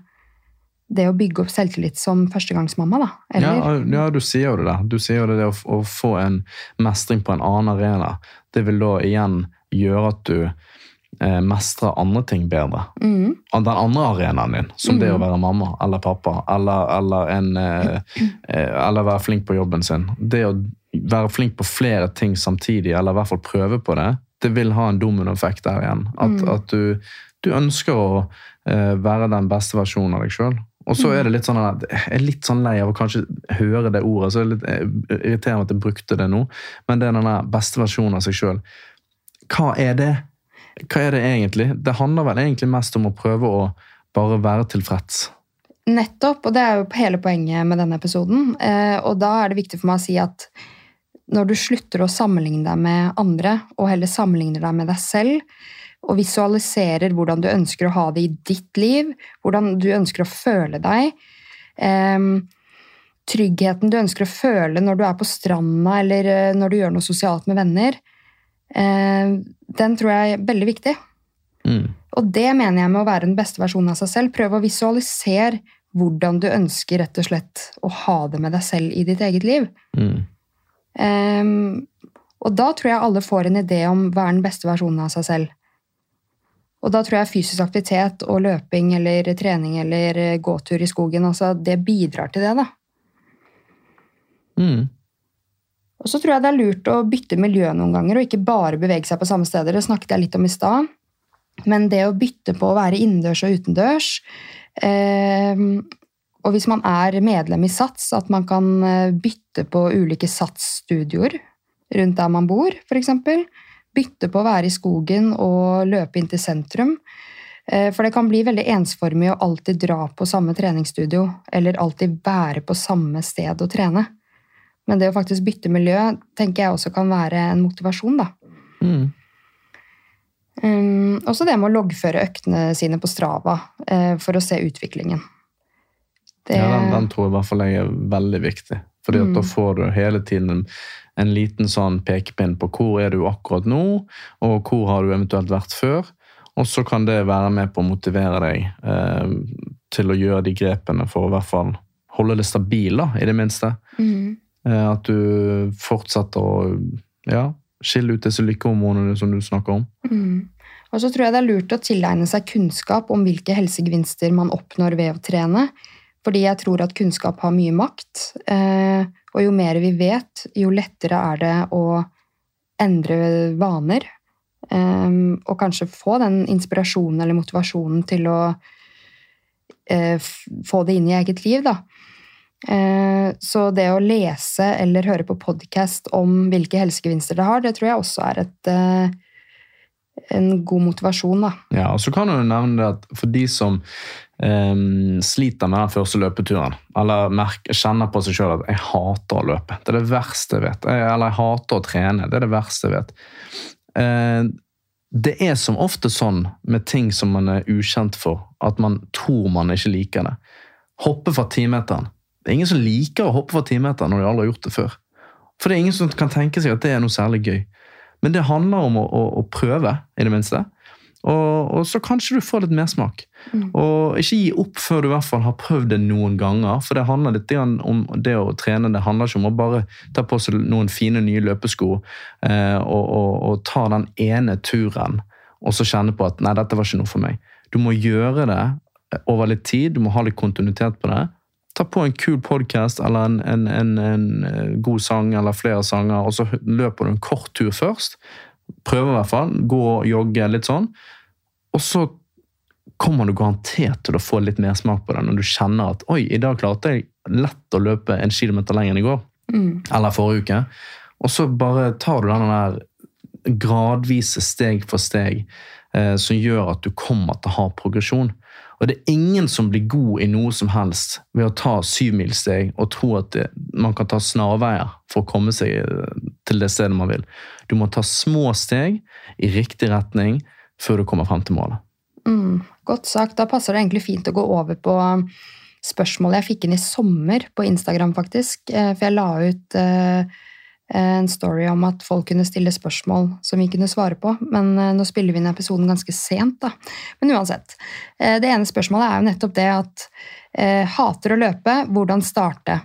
det å bygge opp selvtillit som førstegangsmamma, da. Ja, ja, du sier jo det der. Du sier jo det, det å, å, få en mestring på en annen arena. Det vil da igjen gjøre at du eh, mestrer andre ting bedre. Mm. Den andre arenaen din, som mm. det å mm. være mamma eller pappa, eller, eller, en, eh, eh, eller være flink på jobben sin. Det å være flink på flere ting samtidig, eller i hvert fall prøve på det, det vil ha en dominoeffekt der igjen. At, mm. at du, du, ønsker å eh, være den beste versjonen av deg sjøl. Og så er det litt sånn at Jeg er litt sånn lei av å kanskje høre det ordet, så er det er litt eh, irriterende at jeg brukte det nå, men det er den beste versjonen av seg sjøl. Hva er det? hva er det egentlig? Det handler vel egentlig mest om å prøve å bare være tilfreds. Nettopp, og det er jo hele poenget med denne episoden. Eh, og da er det viktig for meg å si at når du slutter å sammenligne deg med andre, og heller sammenligner deg med deg selv, og visualiserer hvordan du ønsker å ha det i ditt liv, hvordan du ønsker å føle deg eh, Tryggheten du ønsker å føle når du er på stranda eller eh, når du gjør noe sosialt med venner den tror jeg er veldig viktig. Mm. Og det mener jeg med å være den beste versjonen av seg selv. Prøv å visualisere hvordan du ønsker rett og slett å ha det med deg selv i ditt eget liv. Mm. Um, og da tror jeg alle får en idé om hva er den beste versjonen av seg selv. Og da tror jeg fysisk aktivitet og løping eller trening eller gåtur i skogen altså det bidrar til det. da. Mm. Og så tror jeg det er lurt å bytte miljø noen ganger, og ikke bare bevege seg på samme steder. Det snakket jeg litt om i stad. Men det å bytte på å være innendørs og utendørs eh, Og hvis man er medlem i SATS, at man kan eh, bytte på ulike SATS-studioer rundt der man bor, f.eks. Bytte på å være i skogen og løpe inn til sentrum. Eh, for det kan bli veldig ensformig å alltid dra på samme treningsstudio, eller alltid være på samme sted og trene. Men det å faktisk bytte miljø tenker jeg også kan være en motivasjon, da. Mm. Um, også det med å loggføre øktene sine på Strava uh, for å se utviklingen. Det... Ja, den, den, tror jeg i hvert fall er veldig viktig. Fordi mm. da får du hele tiden en, en, liten sånn pekepinn på hvor er du akkurat nå, og hvor har du eventuelt vært før. Og så kan det være med på å motivere deg eh, til å gjøre de grepene for å i hvert fall holde det stabil, da, i det minste. Mm. Eh, at du fortsetter å ja, skille ut disse lykkehormonene som du snakker om. Mm. Og så tror jeg det er lurt å tilegne seg kunnskap om hvilke helsegevinster man oppnår ved å trene. Fordi jeg tror at kunnskap har mye makt. Eh, og jo mer vi vet, jo lettere er det å endre vaner. Eh, og kanskje få den inspirasjonen eller motivasjonen til å få det inn i eget liv. da. Eh, så det å lese eller høre på podkast om hvilke helsegevinster det har, det tror jeg også er et, eh, en god motivasjon. Da. Ja, og så kan du nevne det at for de som um, sliter med den første løpeturen, eller merker, kjenner på seg sjøl at 'jeg hater å løpe', det er det verste jeg vet. Eller 'jeg hater å trene', det er det verste jeg vet. Uh, det er som ofte sånn med ting som man er ukjent for, at man tror man ikke liker det. Hoppe fra timeteren det er ingen som liker å hoppe fra timeteren når de aldri har gjort det før. For det er ingen som kan tenke seg at det er noe særlig gøy. Men det handler om å, å, å prøve, i det minste. Og, og, så kanskje du får litt mersmak. Mm. Og ikke gi opp før du i hvert fall har prøvd det noen ganger. For det handler litt om det å trene. Det handler ikke om å bare ta på seg noen fine nye løpesko eh, og, og, og, ta den ene turen og så kjenne på at nei, dette var ikke noe for meg. Du må gjøre det over litt tid. Du må ha litt kontinuitet på det. Ta på en kul podkast eller en, en, en, en, god sang eller flere sanger, og så løper du en kort tur først. Prøve i hvert fall. Gå og jogge litt sånn. Og så kommer du garantert til å få litt mersmak på det når du kjenner at oi, i dag klarte jeg lett å løpe en kilometer lenger enn i går. Mm. Eller forrige uke. Og så bare tar du denne der gradvise steg for steg eh, som gjør at du kommer til å ha progresjon. Og det er ingen som blir god i noe som helst ved å ta syvmilssteg og tro at det, man kan ta snarveier for å komme seg eh, til det stedet man vil. Du må ta små steg i riktig retning før du kommer frem til målet. Mm, godt sagt. Da passer det egentlig fint å gå over på spørsmålet jeg fikk inn i sommer på Instagram, faktisk. Eh, for jeg la ut eh, en story om at folk kunne stille spørsmål som vi kunne svare på. Men eh, nå spiller vi inn episoden ganske sent, da. Men uansett. Det ene spørsmålet er jo nettopp det at hater å løpe, hvordan starte?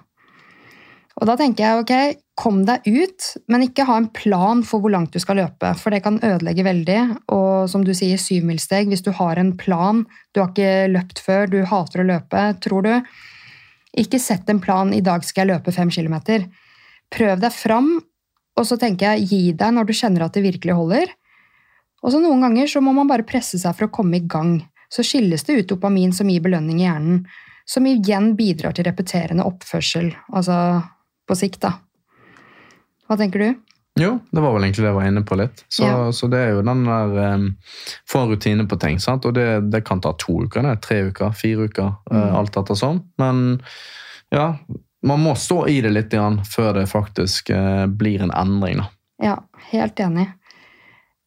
Og da tenker jeg ok, kom deg ut, men ikke ha en plan for hvor langt du skal løpe, for det kan ødelegge veldig. Og som du sier, syvmilssteg, hvis du har en plan, du har ikke løpt før, du hater å løpe, tror du Ikke sett en plan 'i dag skal jeg løpe fem kilometer'. Prøv deg fram, og så tenker jeg gi deg når du kjenner at det virkelig holder. Og så noen ganger så må man bare presse seg for å komme i gang. Så skilles det ut dopamin som gir belønning i hjernen, som igjen bidrar til repeterende oppførsel, altså på sikt, da. Hva tenker du? Jo, det var vel egentlig det jeg var inne på litt. Så, ja. så det er jo den der um, Få en rutine på ting. sant? Og det, det, kan ta to uker, det. Tre uker, fire uker. Eh, mm. Uh, alt etter sånn. Men ja, man må stå i det litt før det faktisk uh, blir en endring. da. Ja, helt enig.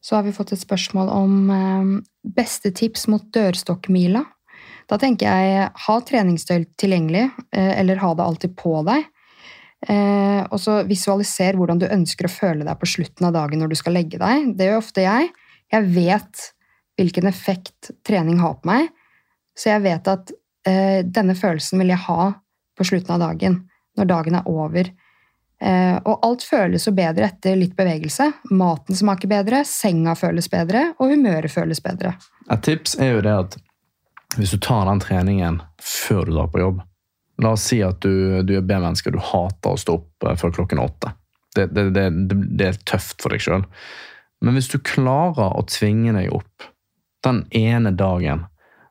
Så har vi fått et spørsmål om um, beste tips mot dørstokkmila. Da tenker jeg ha treningstøy tilgjengelig, uh, eller ha det alltid på deg. Eh, og så visualiser hvordan du ønsker å føle deg på slutten av dagen når du skal legge deg. Det gjør ofte jeg. Jeg vet hvilken effekt trening har på meg, så jeg vet at eh, denne følelsen vil jeg ha på slutten av dagen, når dagen er over. Eh, og alt føles jo bedre etter litt bevegelse. Maten smaker bedre, senga føles bedre, og humøret føles bedre. Et tips er jo det at hvis du tar den treningen før du drar på jobb, La oss si at du, du er B-menneske, du hater å stå opp eh, før klokken åtte. Det, det, det, det er tøft for deg sjøl. Men hvis du klarer å tvinge deg opp den ene dagen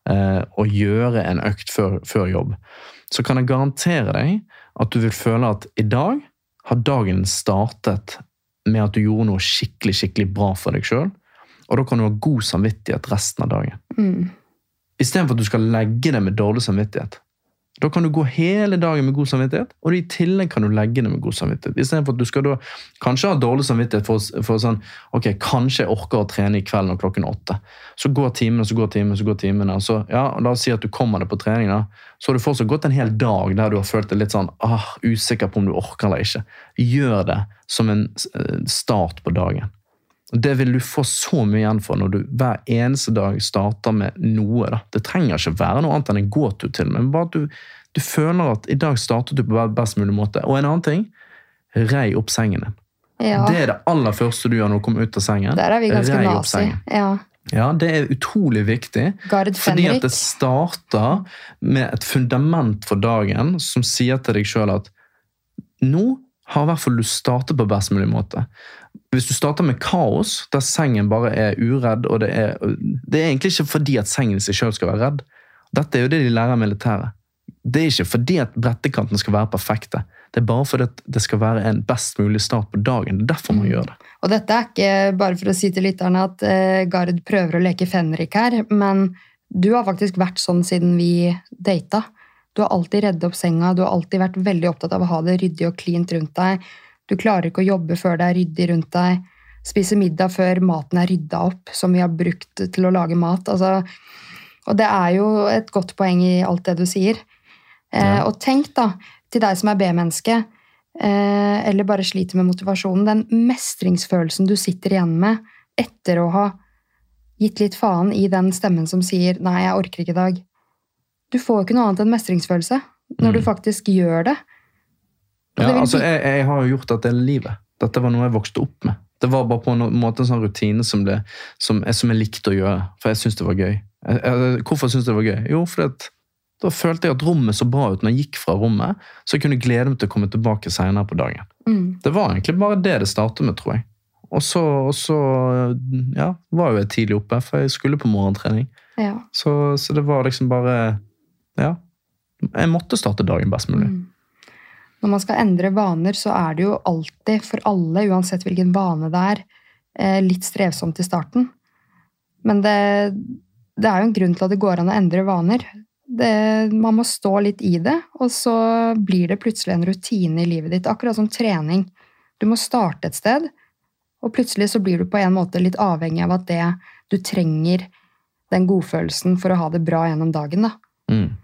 eh, og gjøre en økt før, før, jobb, så kan jeg garantere deg at du vil føle at i dag har dagen startet med at du gjorde noe skikkelig skikkelig bra for deg sjøl. Og da kan du ha god samvittighet resten av dagen. Mm. Istedenfor at du skal legge det med dårlig samvittighet. Da kan du gå hele dagen med god samvittighet, og i tillegg kan du legge det med god samvittighet. Istedenfor at du skal da kanskje ha dårlig samvittighet for, for, sånn Ok, kanskje jeg orker å trene i kveld når klokken åtte. Så går timene, så går timene, så går timene. Så, ja, La oss si at du kommer deg på trening, da. Så har du fortsatt gått en hel dag der du har følt deg litt sånn ah, usikker på om du orker eller ikke. Gjør det som en eh, start på dagen. Det vil du få så mye igjen for når du hver eneste dag starter med noe. Da. Det trenger ikke være noe annet enn en gåtur til, men bare at du, du, føler at i dag startet du på best mulig måte. Og en annen ting rei opp sengen din. Ja. Det er det aller første du gjør når du kommer ut av sengen. Der er vi ganske nazi. Ja. Ja, det er utrolig viktig. fordi at det starter med et fundament for dagen som sier til deg sjøl at nå har i hvert fall du startet på best mulig måte. Hvis du starter med kaos, der sengen bare er uredd og Det er, det er egentlig ikke fordi at sengen i seg sjøl skal være redd. Dette er jo det de lærer i militæret. Det er ikke fordi at brettekantene skal være perfekte. Det er bare fordi at det skal være en best mulig start på dagen. Det er derfor man mm. gjør det. Og dette er ikke bare for å si til lytterne at uh, Gard prøver å leke fenrik her, men du har faktisk vært sånn siden vi data. Du har alltid reddet opp senga, du har alltid vært veldig opptatt av å ha det ryddig og cleant rundt deg. Du klarer ikke å jobbe før det er ryddig rundt deg. Spise middag før maten er rydda opp, som vi har brukt til å lage mat. Altså, og det er jo et godt poeng i alt det du sier. Eh, ja. og tenk, da, til deg som er B-menneske, eh, eller bare sliter med motivasjonen, den mestringsfølelsen du sitter igjen med etter å ha gitt litt faen i den stemmen som sier 'nei, jeg orker ikke i dag'. Du får jo ikke noe annet enn mestringsfølelse når mm. du faktisk gjør det. Ja, altså, jeg, jeg, har jo gjort dette livet. Dette var noe jeg vokste opp med. Det var bare på en måte en sånn rutine som, ble, som, jeg, som jeg likte å gjøre, for jeg syntes det var gøy. Jeg, jeg, hvorfor syntes jeg det var gøy? Jo, fordi at da følte jeg at rommet så bra ut når jeg gikk fra rommet, så jeg kunne glede meg til å komme tilbake senere på dagen. Mm. Det var egentlig bare det det startet med, tror jeg. Og så, og så ja, var jo jeg tidlig oppe, for jeg skulle på morgentrening. Ja. Så, så det var liksom bare Ja. Jeg måtte starte dagen best mulig. Mm. Når man skal endre vaner, så er det jo alltid, for alle, uansett hvilken vane det er, eh, litt strevsomt i starten. Men det, det er jo en grunn til at det går an å endre vaner. Det, man må stå litt i det, og så blir det plutselig en rutine i livet ditt. Akkurat som trening. Du må starte et sted, og plutselig så blir du på en måte litt avhengig av at det du trenger den godfølelsen for å ha det bra gjennom dagen. da. Mm.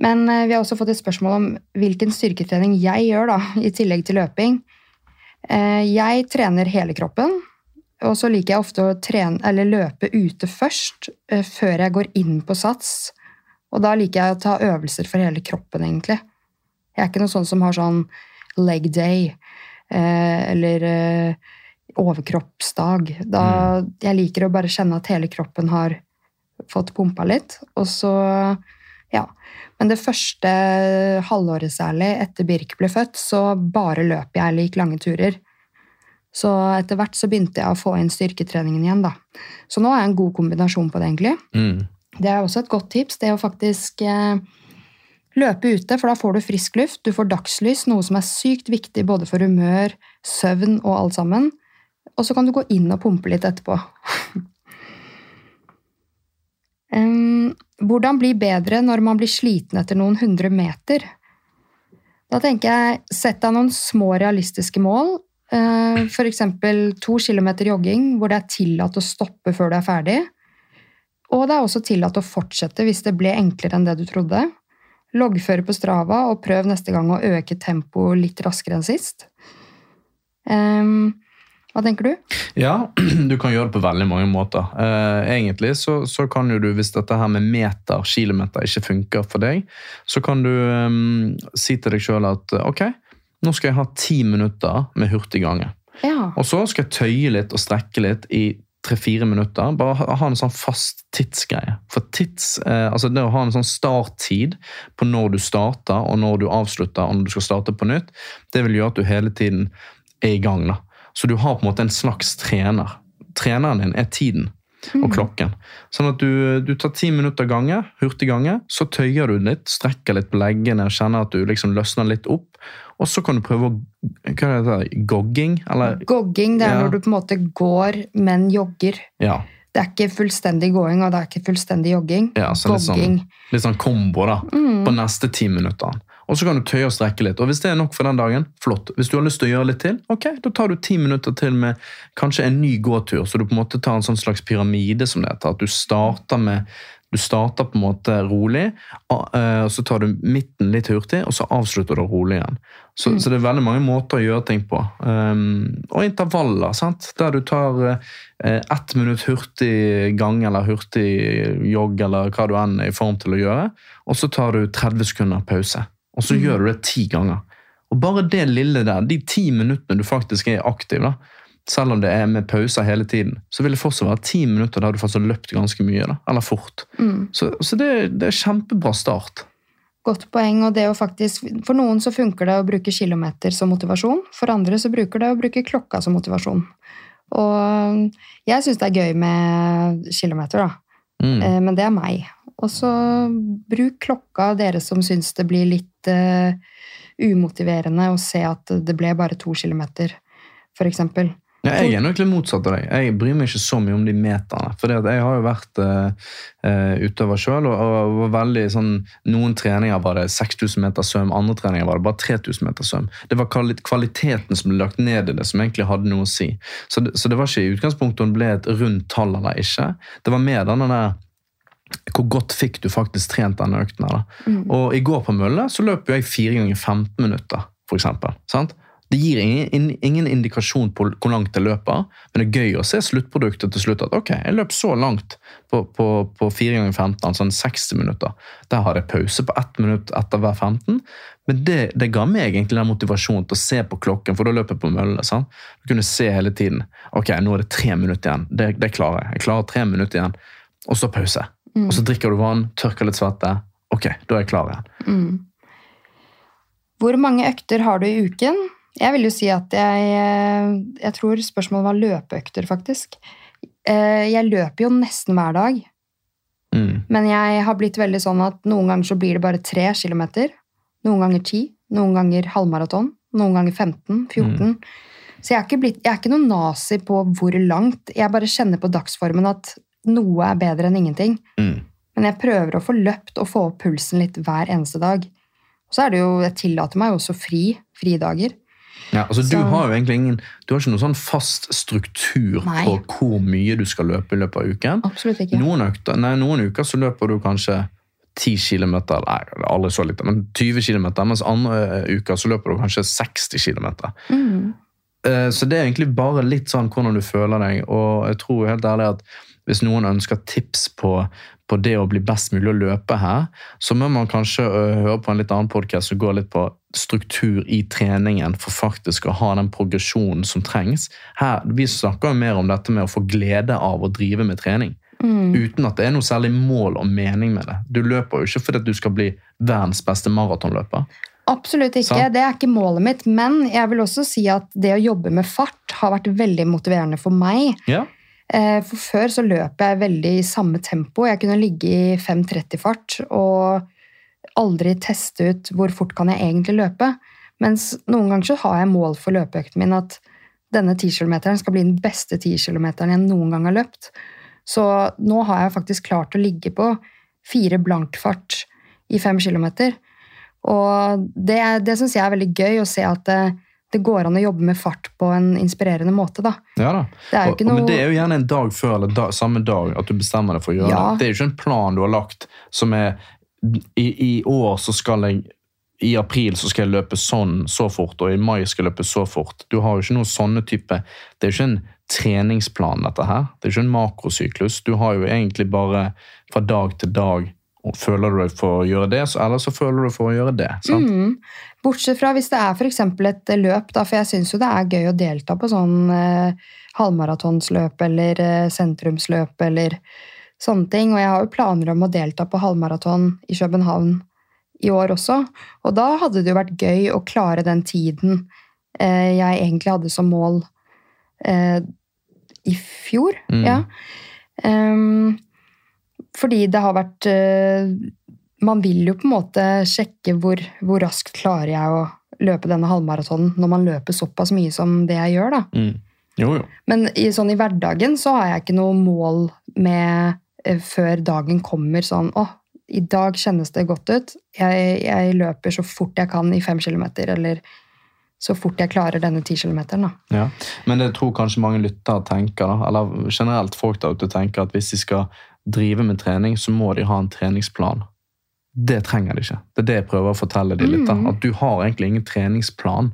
Men eh, vi har også fått et spørsmål om hvilken styrketrening jeg gjør, da, i tillegg til løping. Eh, Jeg trener hele kroppen, og så liker jeg ofte å trene, eller løpe ute først, eh, før jeg går inn på sats. Og da liker jeg å ta øvelser for hele kroppen, egentlig. Jeg er ikke noe sånn som har sånn leg day, eller overkroppsdag. Da, Jeg liker å bare kjenne at hele kroppen har fått pumpa litt, og så. Men det første halvåret særlig, etter Birk ble født, så bare løp jeg gikk lange turer. Så etter hvert så begynte jeg å få inn styrketreningen igjen, da. Så nå er jeg en god kombinasjon på det, egentlig. Mm. Det er også et godt tips, det å faktisk eh, løpe ute, for da får du frisk luft, du får dagslys, noe som er sykt viktig både for humør, søvn og alt sammen. Og så kan du gå inn og pumpe litt etterpå. Hvordan bli bedre når man blir sliten etter noen hundre meter? Da tenker jeg, sett deg noen små realistiske mål. Eh, eksempel to kilometer jogging, hvor det er tillatt å stoppe før du er ferdig. Og det er også tillatt å fortsette hvis det ble enklere enn det du trodde. Loggføre på Strava, og prøv neste gang å øke tempoet litt raskere enn sist. Em, hva tenker du? Ja, du kan gjøre det på veldig mange måter. Eh, egentlig så, så kan jo du, hvis dette her med meter, kilometer, ikke funker for deg, så kan du eh, si til deg sjøl at eh, ok, nå skal jeg ha ti minutter med hurtig gange. Ja. Og så skal jeg tøye litt og strekke litt i tre-fire minutter. Bare ha, ha en sånn fast tidsgreie. For tids, eh, altså det å ha en sånn starttid på når du starter og når du avslutter og når du skal starte på nytt, det vil gjøre at du hele tiden er i gang. da. Så du har på en måte en slags trener. Treneren din er tiden og klokken. Sånn at du, du tar ti minutter gange, hurtig gange, så tøyer du litt, strekker litt på leggene kjenner at du liksom løsner litt opp. Og så kan du prøve å Hva er det? Gogging? Eller Gogging, det er Ja. når du på en måte går, men jogger. Ja. Det er ikke fullstendig gåing, og det er ikke fullstendig jogging. ja så litt sånn, litt sånn kombo da, Mm. på neste ti minutter. Og så kan du tøye og strekke litt. Og hvis det er nok for den dagen, flott. Hvis du har lyst til å gjøre litt til, ok, da tar du ti minutter til med kanskje en ny gåtur. Så du på en måte tar en sånn slags pyramide, som det heter. At du starter med du starter på en måte rolig, og eh, så tar du midten litt hurtig, og så avslutter du rolig igjen. Så, så det er veldig mange måter å gjøre ting på. Um, og intervaller, sant? der du tar uh, ett minutt hurtig gang eller hurtig jogg eller hva du enn er i form til å gjøre, og så tar du 30 sekunder pause. Og så gjør du det ti ganger. Og bare det lille der, de ti minuttene du faktisk er aktiv, da, selv om det er med pauser hele tiden, så vil det fortsatt være ti minutter der du faktisk har løpt ganske mye. Da, eller fort. Mm. Så, så det, det er kjempebra start. Godt poeng. og det å faktisk, For noen så funker det å bruke kilometer som motivasjon. For andre så bruker det å bruke klokka som motivasjon. Og jeg syns det er gøy med kilometer, da. Mm. Eh, Men det er meg. Og så bruk klokka, dere som syns det blir litt uh, umotiverende å se at det ble bare to kilometer, eksempel. Ja, jeg er nok litt motsatt av deg. Jeg bryr meg ikke så mye om de meterne. For jeg har jo vært eh, utøver sjøl, og, og var veldig sånn Noen treninger var det 6000 meter søm, andre treninger var det bare 3000 meter søm. Det var kvaliteten som ble lagt ned i det, som egentlig hadde noe å si. Så det, så det var ikke i utgangspunktet om det ble et rundt tall eller ikke. Det var mer denne der hvor godt fikk du faktisk trent denne økten? da? Mm. Og I går på mølle så løp jeg 4 ganger 15 minutter, for eksempel. Sant? Det gir ingen, ingen indikasjon på hvor langt jeg løper, men det er gøy å se sluttproduktet til slutt. At ok, jeg løp så langt på, på, på 4 ganger 15, altså 60 minutter. Der hadde jeg pause på ett minutt etter hver 15, Men det, det ga meg egentlig den motivasjonen til å se på klokken, for da løper jeg på mølle. sant? Du kunne se hele tiden. Ok, nå er det tre minutter igjen. Det, det klarer jeg. Jeg klarer tre minutter igjen. Og så pause. Og så drikker du vann, tørker litt svette. Ok, da er jeg klar igjen. Hvor mange økter har du i uken? Jeg vil jo si at jeg eh, Jeg tror spørsmålet var løpeøkter, faktisk. Eh, Jeg løper jo nesten hver dag, Mm. men jeg har blitt veldig sånn at noen ganger så blir det bare tre kilometer. Noen ganger ti, noen ganger halvmaraton, noen ganger 15, 14. Så jeg er, blitt, jeg er ikke noen nazi på hvor langt. Jeg bare kjenner på dagsformen at noe er bedre enn ingenting. Mm. Men jeg prøver å få løpt og få opp pulsen litt hver eneste dag. Og så er det jo, jeg tillater meg jo også fri, fridager. Ja, altså Du har jo egentlig ingen, du har ikke noen sånn fast struktur Nei. på hvor mye du skal løpe i løpet av uken. Absolutt ikke. Noen, økter, nei, noen uker så løper du kanskje 10 km, nei, aldri så lite, men 20 km, mens andre eh, uker så løper du kanskje 60 km. Mm. Eh, Så det er egentlig bare litt sånn hvordan du føler deg, og jeg tror helt ærlig at hvis noen ønsker tips på, på det å bli best mulig å løpe her, så må man kanskje høre på en litt annen podcast som går litt på struktur i treningen for faktisk å ha den progresjonen som trengs. Her, vi snakker jo mer om dette med å få glede av å drive med trening, Mm. uten at det er noe særlig mål og mening med det. Du løper jo ikke fordi du skal bli verdens beste maratonløper. Absolutt ikke. Så. Det er ikke målet mitt. Men jeg vil også si at det å jobbe med fart har vært veldig motiverende for meg. Ja. Eh, For før så løp jeg veldig i samme tempo. Jeg kunne ligge i 5.30-fart og aldri teste ut hvor fort kan jeg egentlig løpe. Mens noen ganger så har jeg mål for løpeøkten min at denne 10 km skal bli den beste 10 km jeg noen gang har løpt. Så nå har jeg faktisk klart å ligge på fire blankfart i 5 km. Og det, det syns jeg er veldig gøy å se at det, går an å jobbe med fart på en inspirerende måte. da. Ja da. Det er jo Og- og- Men det er jo gjerne en dag før eller da, samme dag at du bestemmer deg for å gjøre Ja. det. Det er jo ikke en plan du har lagt som er i, I år så skal jeg i april så skal jeg løpe sånn så fort, og i mai skal jeg løpe så fort. Du har jo ikke noe sånne type Det er jo ikke en treningsplan, dette her. Det er ikke en makrosyklus. Du har jo egentlig bare fra dag til dag og Føler du deg for å gjøre det, så, eller så føler du deg for å gjøre det. sant? Mm. Bortsett fra hvis det er for eksempel et løp, da, for jeg syns jo det er gøy å delta på sånn eh, halvmaratonsløp eller eh, sentrumsløp eller sånne ting. Og jeg har jo planer om å delta på halvmaraton i København i år også. Og da hadde det jo vært gøy å klare den tiden eh, jeg egentlig hadde som mål eh, i fjor. Mm. Ja. Um, fordi det har vært eh, Man vil jo på en måte sjekke hvor, hvor raskt klarer jeg å løpe denne halvmaratonen når man løper såpass mye som det jeg gjør. da. Mm. Jo, jo. Men i, sånn i hverdagen så har jeg ikke noe mål med eh, før dagen kommer sånn Å, i dag kjennes det godt ut. Jeg, jeg løper så fort jeg kan i fem kilometer, eller så fort jeg klarer denne ti kilometeren. Ja, Men det tror kanskje mange lyttere tenker, eller generelt folk der ute tenker at hvis de skal drive med trening, så må de ha en treningsplan. Det trenger de ikke. Det er det jeg prøver å fortelle dem litt. da. Mhm. At du har egentlig ingen treningsplan.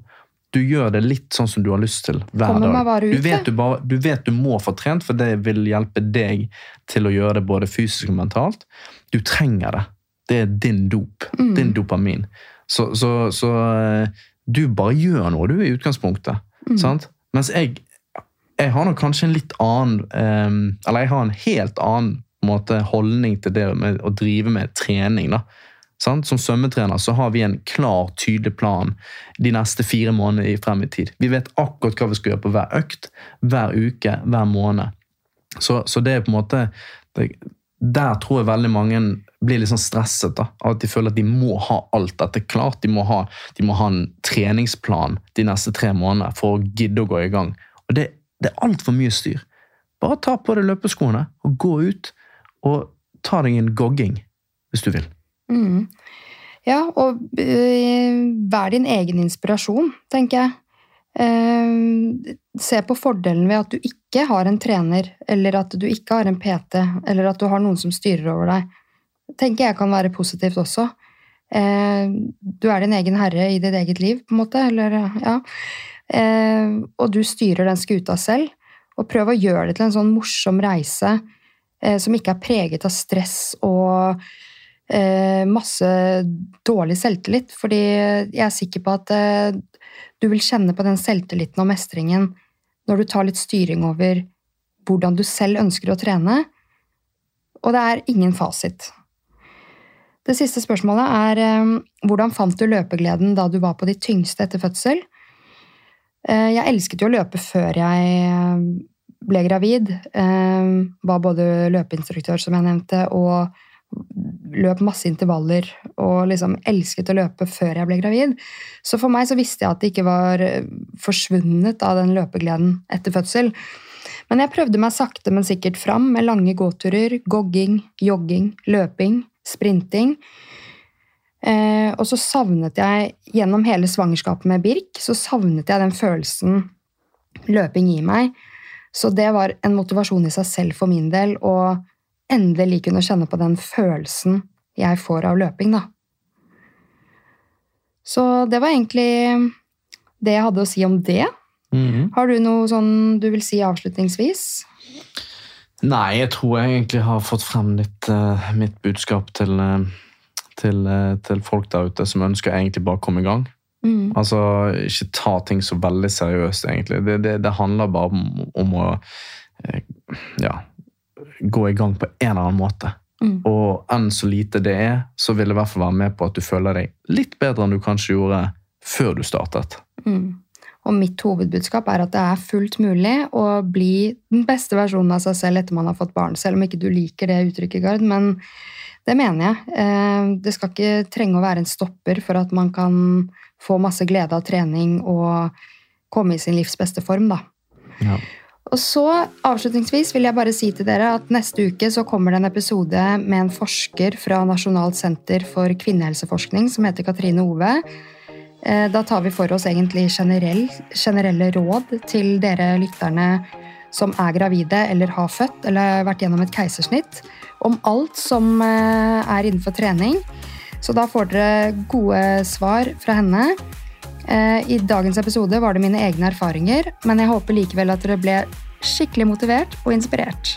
Du gjør det litt sånn som du har lyst til hver dag. Du vet du, bare, du vet du må få trent, for det vil hjelpe deg til å gjøre det både fysisk og mentalt. Du trenger det. Det er din dop. Mm. Din dopamin. Så, så, så eh, du bare gjør noe, du, i utgangspunktet. Mm. Sant? Mens jeg, jeg har nok kanskje en litt annen eh, Eller jeg har en helt annen måte, holdning til det med å drive med trening. da. Som svømmetrener så har vi en klar, tydelig plan de neste fire månedene frem i tid. Vi vet akkurat hva vi skal gjøre på hver økt, hver uke, hver måned. Så, så det er på en måte Der tror jeg veldig mange blir litt sånn stresset. da, At de føler at de må ha alt dette klart. De må ha, de må ha en treningsplan de neste tre månedene for å gidde å gå i gang. Og Det, det er altfor mye styr. Bare ta på deg løpeskoene og gå ut og ta deg en gogging, hvis du vil. Mm. Ja, og øh, vær din egen inspirasjon, tenker jeg. Eh, se på fordelen ved at du ikke har en trener, eller at du ikke har en PT, eller at du har noen som styrer over deg. tenker jeg kan være positivt også. Eh, du er din egen herre i ditt eget liv, på en måte. Eller, ja. Eh, og du styrer den skuta selv. Og prøv å gjøre det til en sånn morsom reise eh, som ikke er preget av stress og eh, masse dårlig selvtillit. Fordi jeg er sikker på at eh, du vil kjenne på den selvtilliten og mestringen når du tar litt styring over hvordan du selv ønsker å trene. Og det er ingen fasit. Det siste spørsmålet er eh, hvordan fant du løpegleden da du var på de tyngste etter fødsel? Eh, jeg elsket jo å løpe før jeg eh, ble gravid. Var både løpeinstruktør, som jeg nevnte, og løp masse intervaller og liksom elsket å løpe før jeg ble gravid. Så for meg så visste jeg at det ikke var forsvunnet av den løpegleden etter fødsel. Men jeg prøvde meg sakte, men sikkert fram med lange gåturer, gogging, jogging, løping, sprinting. Eh, og så savnet jeg, gjennom hele svangerskapet med Birk, så savnet jeg den følelsen løping gir meg. Så det var en motivasjon i seg selv for min del å endelig kunne kjenne på den følelsen jeg får av løping, da. Så det var egentlig det jeg hadde å si om det. Mm. Har du noe sånn du vil si avslutningsvis? Nei, jeg tror jeg egentlig har fått frem litt uh, mitt budskap til, uh, til, uh, til, folk der ute som ønsker egentlig bare å komme i gang. Mm. Altså, ikke ta ting så veldig seriøst, egentlig. Det, det, det handler bare om, om å ja, gå i gang på en eller annen måte. Mm. Og enn så lite det er, så vil det i hvert fall være med på at du føler deg litt bedre enn du kanskje gjorde før du startet. Mm. Og mitt hovedbudskap er at det er fullt mulig å bli den beste versjonen av seg selv etter man har fått barn. Selv om ikke du liker det uttrykket, Gard. Men det mener jeg. Eh, det skal ikke trenge å være en stopper for at man kan få masse glede av trening og komme i sin livs beste form, da. Ja. Og så avslutningsvis vil jeg bare si til dere at neste uke så kommer det en episode med en forsker fra Nasjonalt senter for kvinnehelseforskning som heter Katrine Ove Eh, da tar vi for oss egentlig generell, generelle råd til dere lytterne som er gravide eller har født eller vært gjennom et keisersnitt, om alt som eh, er innenfor trening. Så da får dere gode svar fra henne. Eh, I dagens episode var det mine egne erfaringer, men jeg håper likevel at dere ble skikkelig motivert og inspirert.